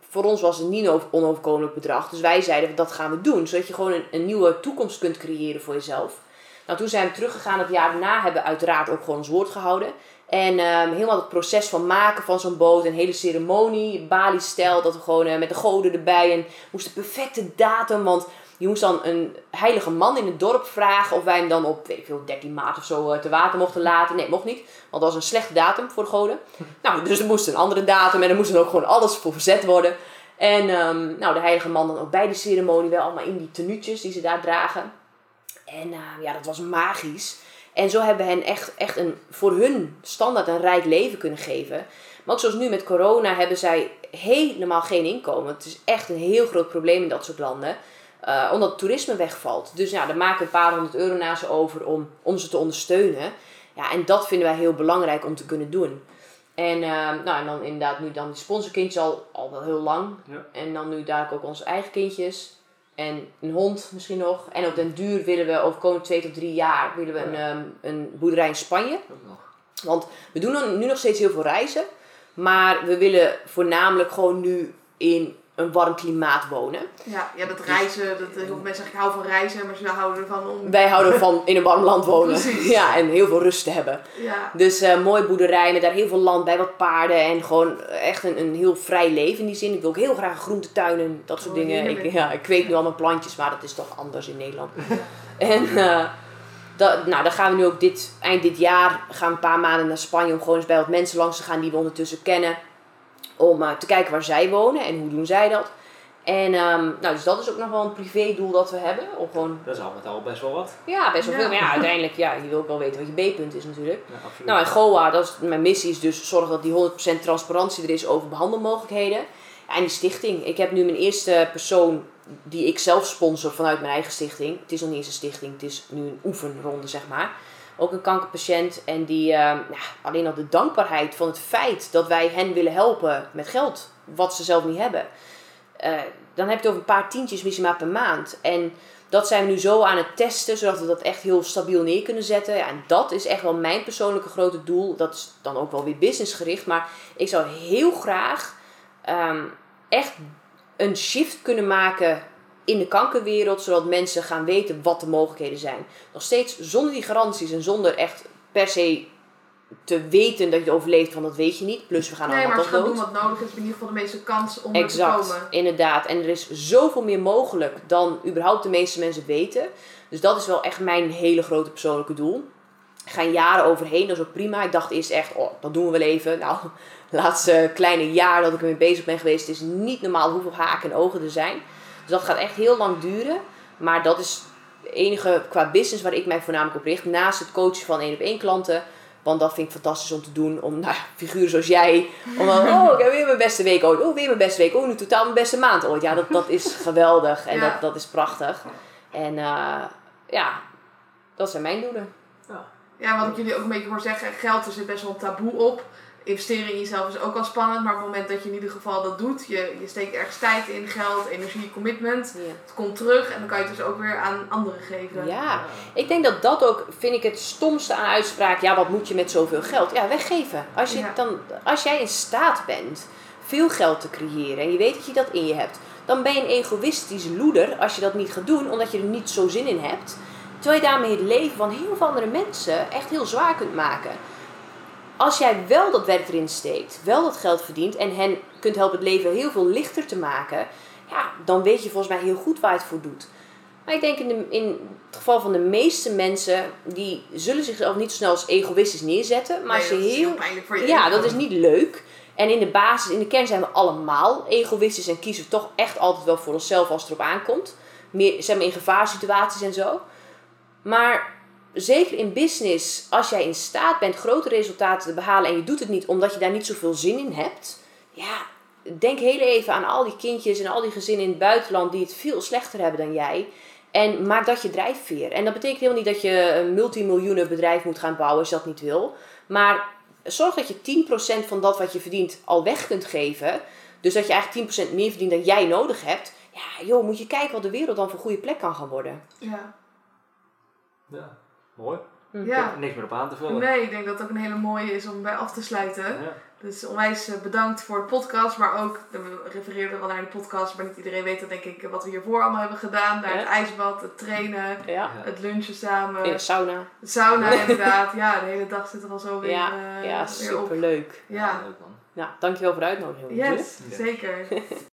voor ons was het niet een onoverkomelijk bedrag. Dus wij zeiden, dat gaan we doen. Zodat je gewoon een, een nieuwe toekomst kunt creëren voor jezelf. Nou, toen zijn we teruggegaan. Het jaar daarna hebben we uiteraard ook gewoon ons woord gehouden. En um, helemaal het proces van maken van zo'n boot, een hele ceremonie, Bali-stijl, dat we gewoon uh, met de goden erbij en moest de perfecte datum, want je moest dan een heilige man in het dorp vragen of wij hem dan op, weet ik veel, 13 maart of zo uh, te water mochten laten. Nee, mocht niet, want dat was een slechte datum voor de goden. Nou, dus er moest een andere datum en er moest dan ook gewoon alles voor verzet worden. En um, nou, de heilige man dan ook bij de ceremonie wel allemaal in die tenuutjes die ze daar dragen. En uh, ja, dat was magisch. En zo hebben we hen echt, echt een, voor hun standaard een rijk leven kunnen geven. Maar ook zoals nu met corona hebben zij helemaal geen inkomen. Het is echt een heel groot probleem in dat soort landen. Uh, omdat toerisme wegvalt. Dus ja, daar maken we een paar honderd euro naar ze over om, om ze te ondersteunen. Ja, en dat vinden wij heel belangrijk om te kunnen doen. En, uh, nou, en dan inderdaad nu dan die sponsorkindjes al, al wel heel lang. Ja. En dan nu dadelijk ook onze eigen kindjes. En een hond misschien nog. En op den duur willen we over komende twee tot drie jaar willen we een, um, een boerderij in Spanje. Want we doen nu nog steeds heel veel reizen. Maar we willen voornamelijk gewoon nu in een warm klimaat wonen. Ja, ja dat reizen, dat, heel veel mensen zeggen ik hou van reizen, maar ze houden ervan om... Wij houden van in een warm land wonen. Precies. Ja, en heel veel rust te hebben. Ja, Dus uh, mooi boerderij met daar heel veel land bij, wat paarden en gewoon echt een, een heel vrij leven in die zin. Ik wil ook heel graag een groentetuin en dat soort Oh, dingen. Ik, ja, ik kweek nu al mijn plantjes, maar dat is toch anders in Nederland. En eh, dat, nou, dan gaan we nu ook dit, eind dit jaar gaan we een paar maanden naar Spanje om gewoon eens bij wat mensen langs te gaan die we ondertussen kennen. Om eh, te kijken waar zij wonen en hoe doen zij dat. En ehm, nou, dus dat is ook nog wel een privé-doel dat we hebben. Om gewoon, Dat is al met al best wel wat. ja, best wel Ja. veel. Maar ja, uiteindelijk, ja, je wil ook wel weten wat je B-punt is natuurlijk. Ja. Nou, en GOA, dat is, mijn missie is dus zorgen dat die 100% transparantie er is over behandelmogelijkheden. En die stichting. Ik heb nu mijn eerste persoon die ik zelf sponsor vanuit mijn eigen stichting. Het is nog niet eens een stichting, het is nu een oefenronde, zeg maar. Ook een kankerpatiënt. En die, eh, alleen al de dankbaarheid van het feit dat wij hen willen helpen met geld, wat ze zelf niet hebben. Eh, dan heb je het over een paar tientjes misschien maar per maand. En dat zijn we nu zo aan het testen, zodat we dat echt heel stabiel neer kunnen zetten. Ja, en dat is echt wel mijn persoonlijke grote doel. Dat is dan ook wel weer businessgericht. Maar ik zou heel graag ehm, echt een shift kunnen maken in de kankerwereld. Zodat mensen gaan weten wat de mogelijkheden zijn. Nog steeds zonder die garanties en zonder echt per se te weten dat je overleeft. Want dat weet je niet. Plus we gaan nee, allemaal maar ze gaan dood. doen wat nodig is, in ieder geval de meeste kans om er te Exact, komen. inderdaad. En er is zoveel meer mogelijk dan überhaupt de meeste mensen weten. Dus dat is wel echt mijn hele grote persoonlijke doel. Er gaan jaren overheen, dat is ook prima. Ik dacht eerst echt, oh, dat doen we wel even. Nou, het laatste kleine jaar dat ik ermee bezig ben geweest, is niet normaal hoeveel haken en ogen er zijn. Dus dat gaat echt heel lang duren. Maar dat is het enige qua business waar ik mij voornamelijk op richt. Naast het coachen van één op één klanten. Want dat vind ik fantastisch om te doen. Om nou, figuren zoals jij. Om dan, oh, ik heb weer mijn beste week ooit. Oh, weer mijn beste week. Oh, nu totaal mijn beste maand ooit. Ja, dat, dat is geweldig. En Ja. dat, dat is prachtig. En eh, ja, dat zijn mijn doelen. Ja, wat ik jullie ook een beetje hoor zeggen, geld er zit best wel een taboe op. Investeren in jezelf is ook al spannend, maar op het moment dat je in ieder geval dat doet, je, je steekt ergens tijd in, geld, energie, commitment, het komt terug en dan kan je het dus ook weer aan anderen geven. ja, ik denk dat dat ook, vind ik het stomste aan uitspraak. Ja, wat moet je met zoveel geld? Ja, weggeven. Als, je Ja. dan, als jij in staat bent veel geld te creëren en je weet dat je dat in je hebt, dan ben je een egoïstische loeder als je dat niet gaat doen, omdat je er niet zo zin in hebt. Terwijl je daarmee het leven van heel veel andere mensen echt heel zwaar kunt maken. Als jij wel dat werk erin steekt, wel dat geld verdient en hen kunt helpen het leven heel veel lichter te maken, ja, dan weet je volgens mij heel goed waar je het voor doet. Maar ik denk in, de, in het geval van de meeste mensen, die zullen zichzelf niet zo snel als egoïstisch neerzetten, maar Nee, ze dat is heel ja, dat is niet leuk. En in de basis, in de kern zijn we allemaal egoïstisch en kiezen we toch echt altijd wel voor onszelf als het erop aankomt. Meer, zeg maar in gevaarsituaties en zo. Maar zeker in business, als jij in staat bent grote resultaten te behalen en je doet het niet omdat je daar niet zoveel zin in hebt. Ja, denk heel even aan al die kindjes en al die gezinnen in het buitenland die het veel slechter hebben dan jij. En maak dat je drijfveer. En dat betekent helemaal niet dat je een multimiljoenen bedrijf moet gaan bouwen als je dat niet wil. Maar zorg dat je 10% van dat wat je verdient al weg kunt geven. Dus dat je eigenlijk 10% meer verdient dan jij nodig hebt. Ja, joh, moet je kijken wat de wereld dan voor een goede plek kan gaan worden. Ja. Ja, mooi. Ik Ja. heb niks meer op aan te vullen. Nee, ik denk dat het ook een hele mooie is om bij af te sluiten. Ja. Dus onwijs eh, bedankt voor de podcast, maar ook, we refereerden wel naar de podcast, maar niet iedereen weet dat denk ik wat we hiervoor allemaal hebben gedaan. Naar het Ja. ijsbad, het trainen, Ja. Ja. het lunchen samen, In de sauna. het sauna inderdaad. Ja, de hele dag zit er al zo weer, Ja, eh, ja weer op. superleuk. Ja, leuk man. Nou, dankjewel voor de uitnodiging. yes, Ja. zeker.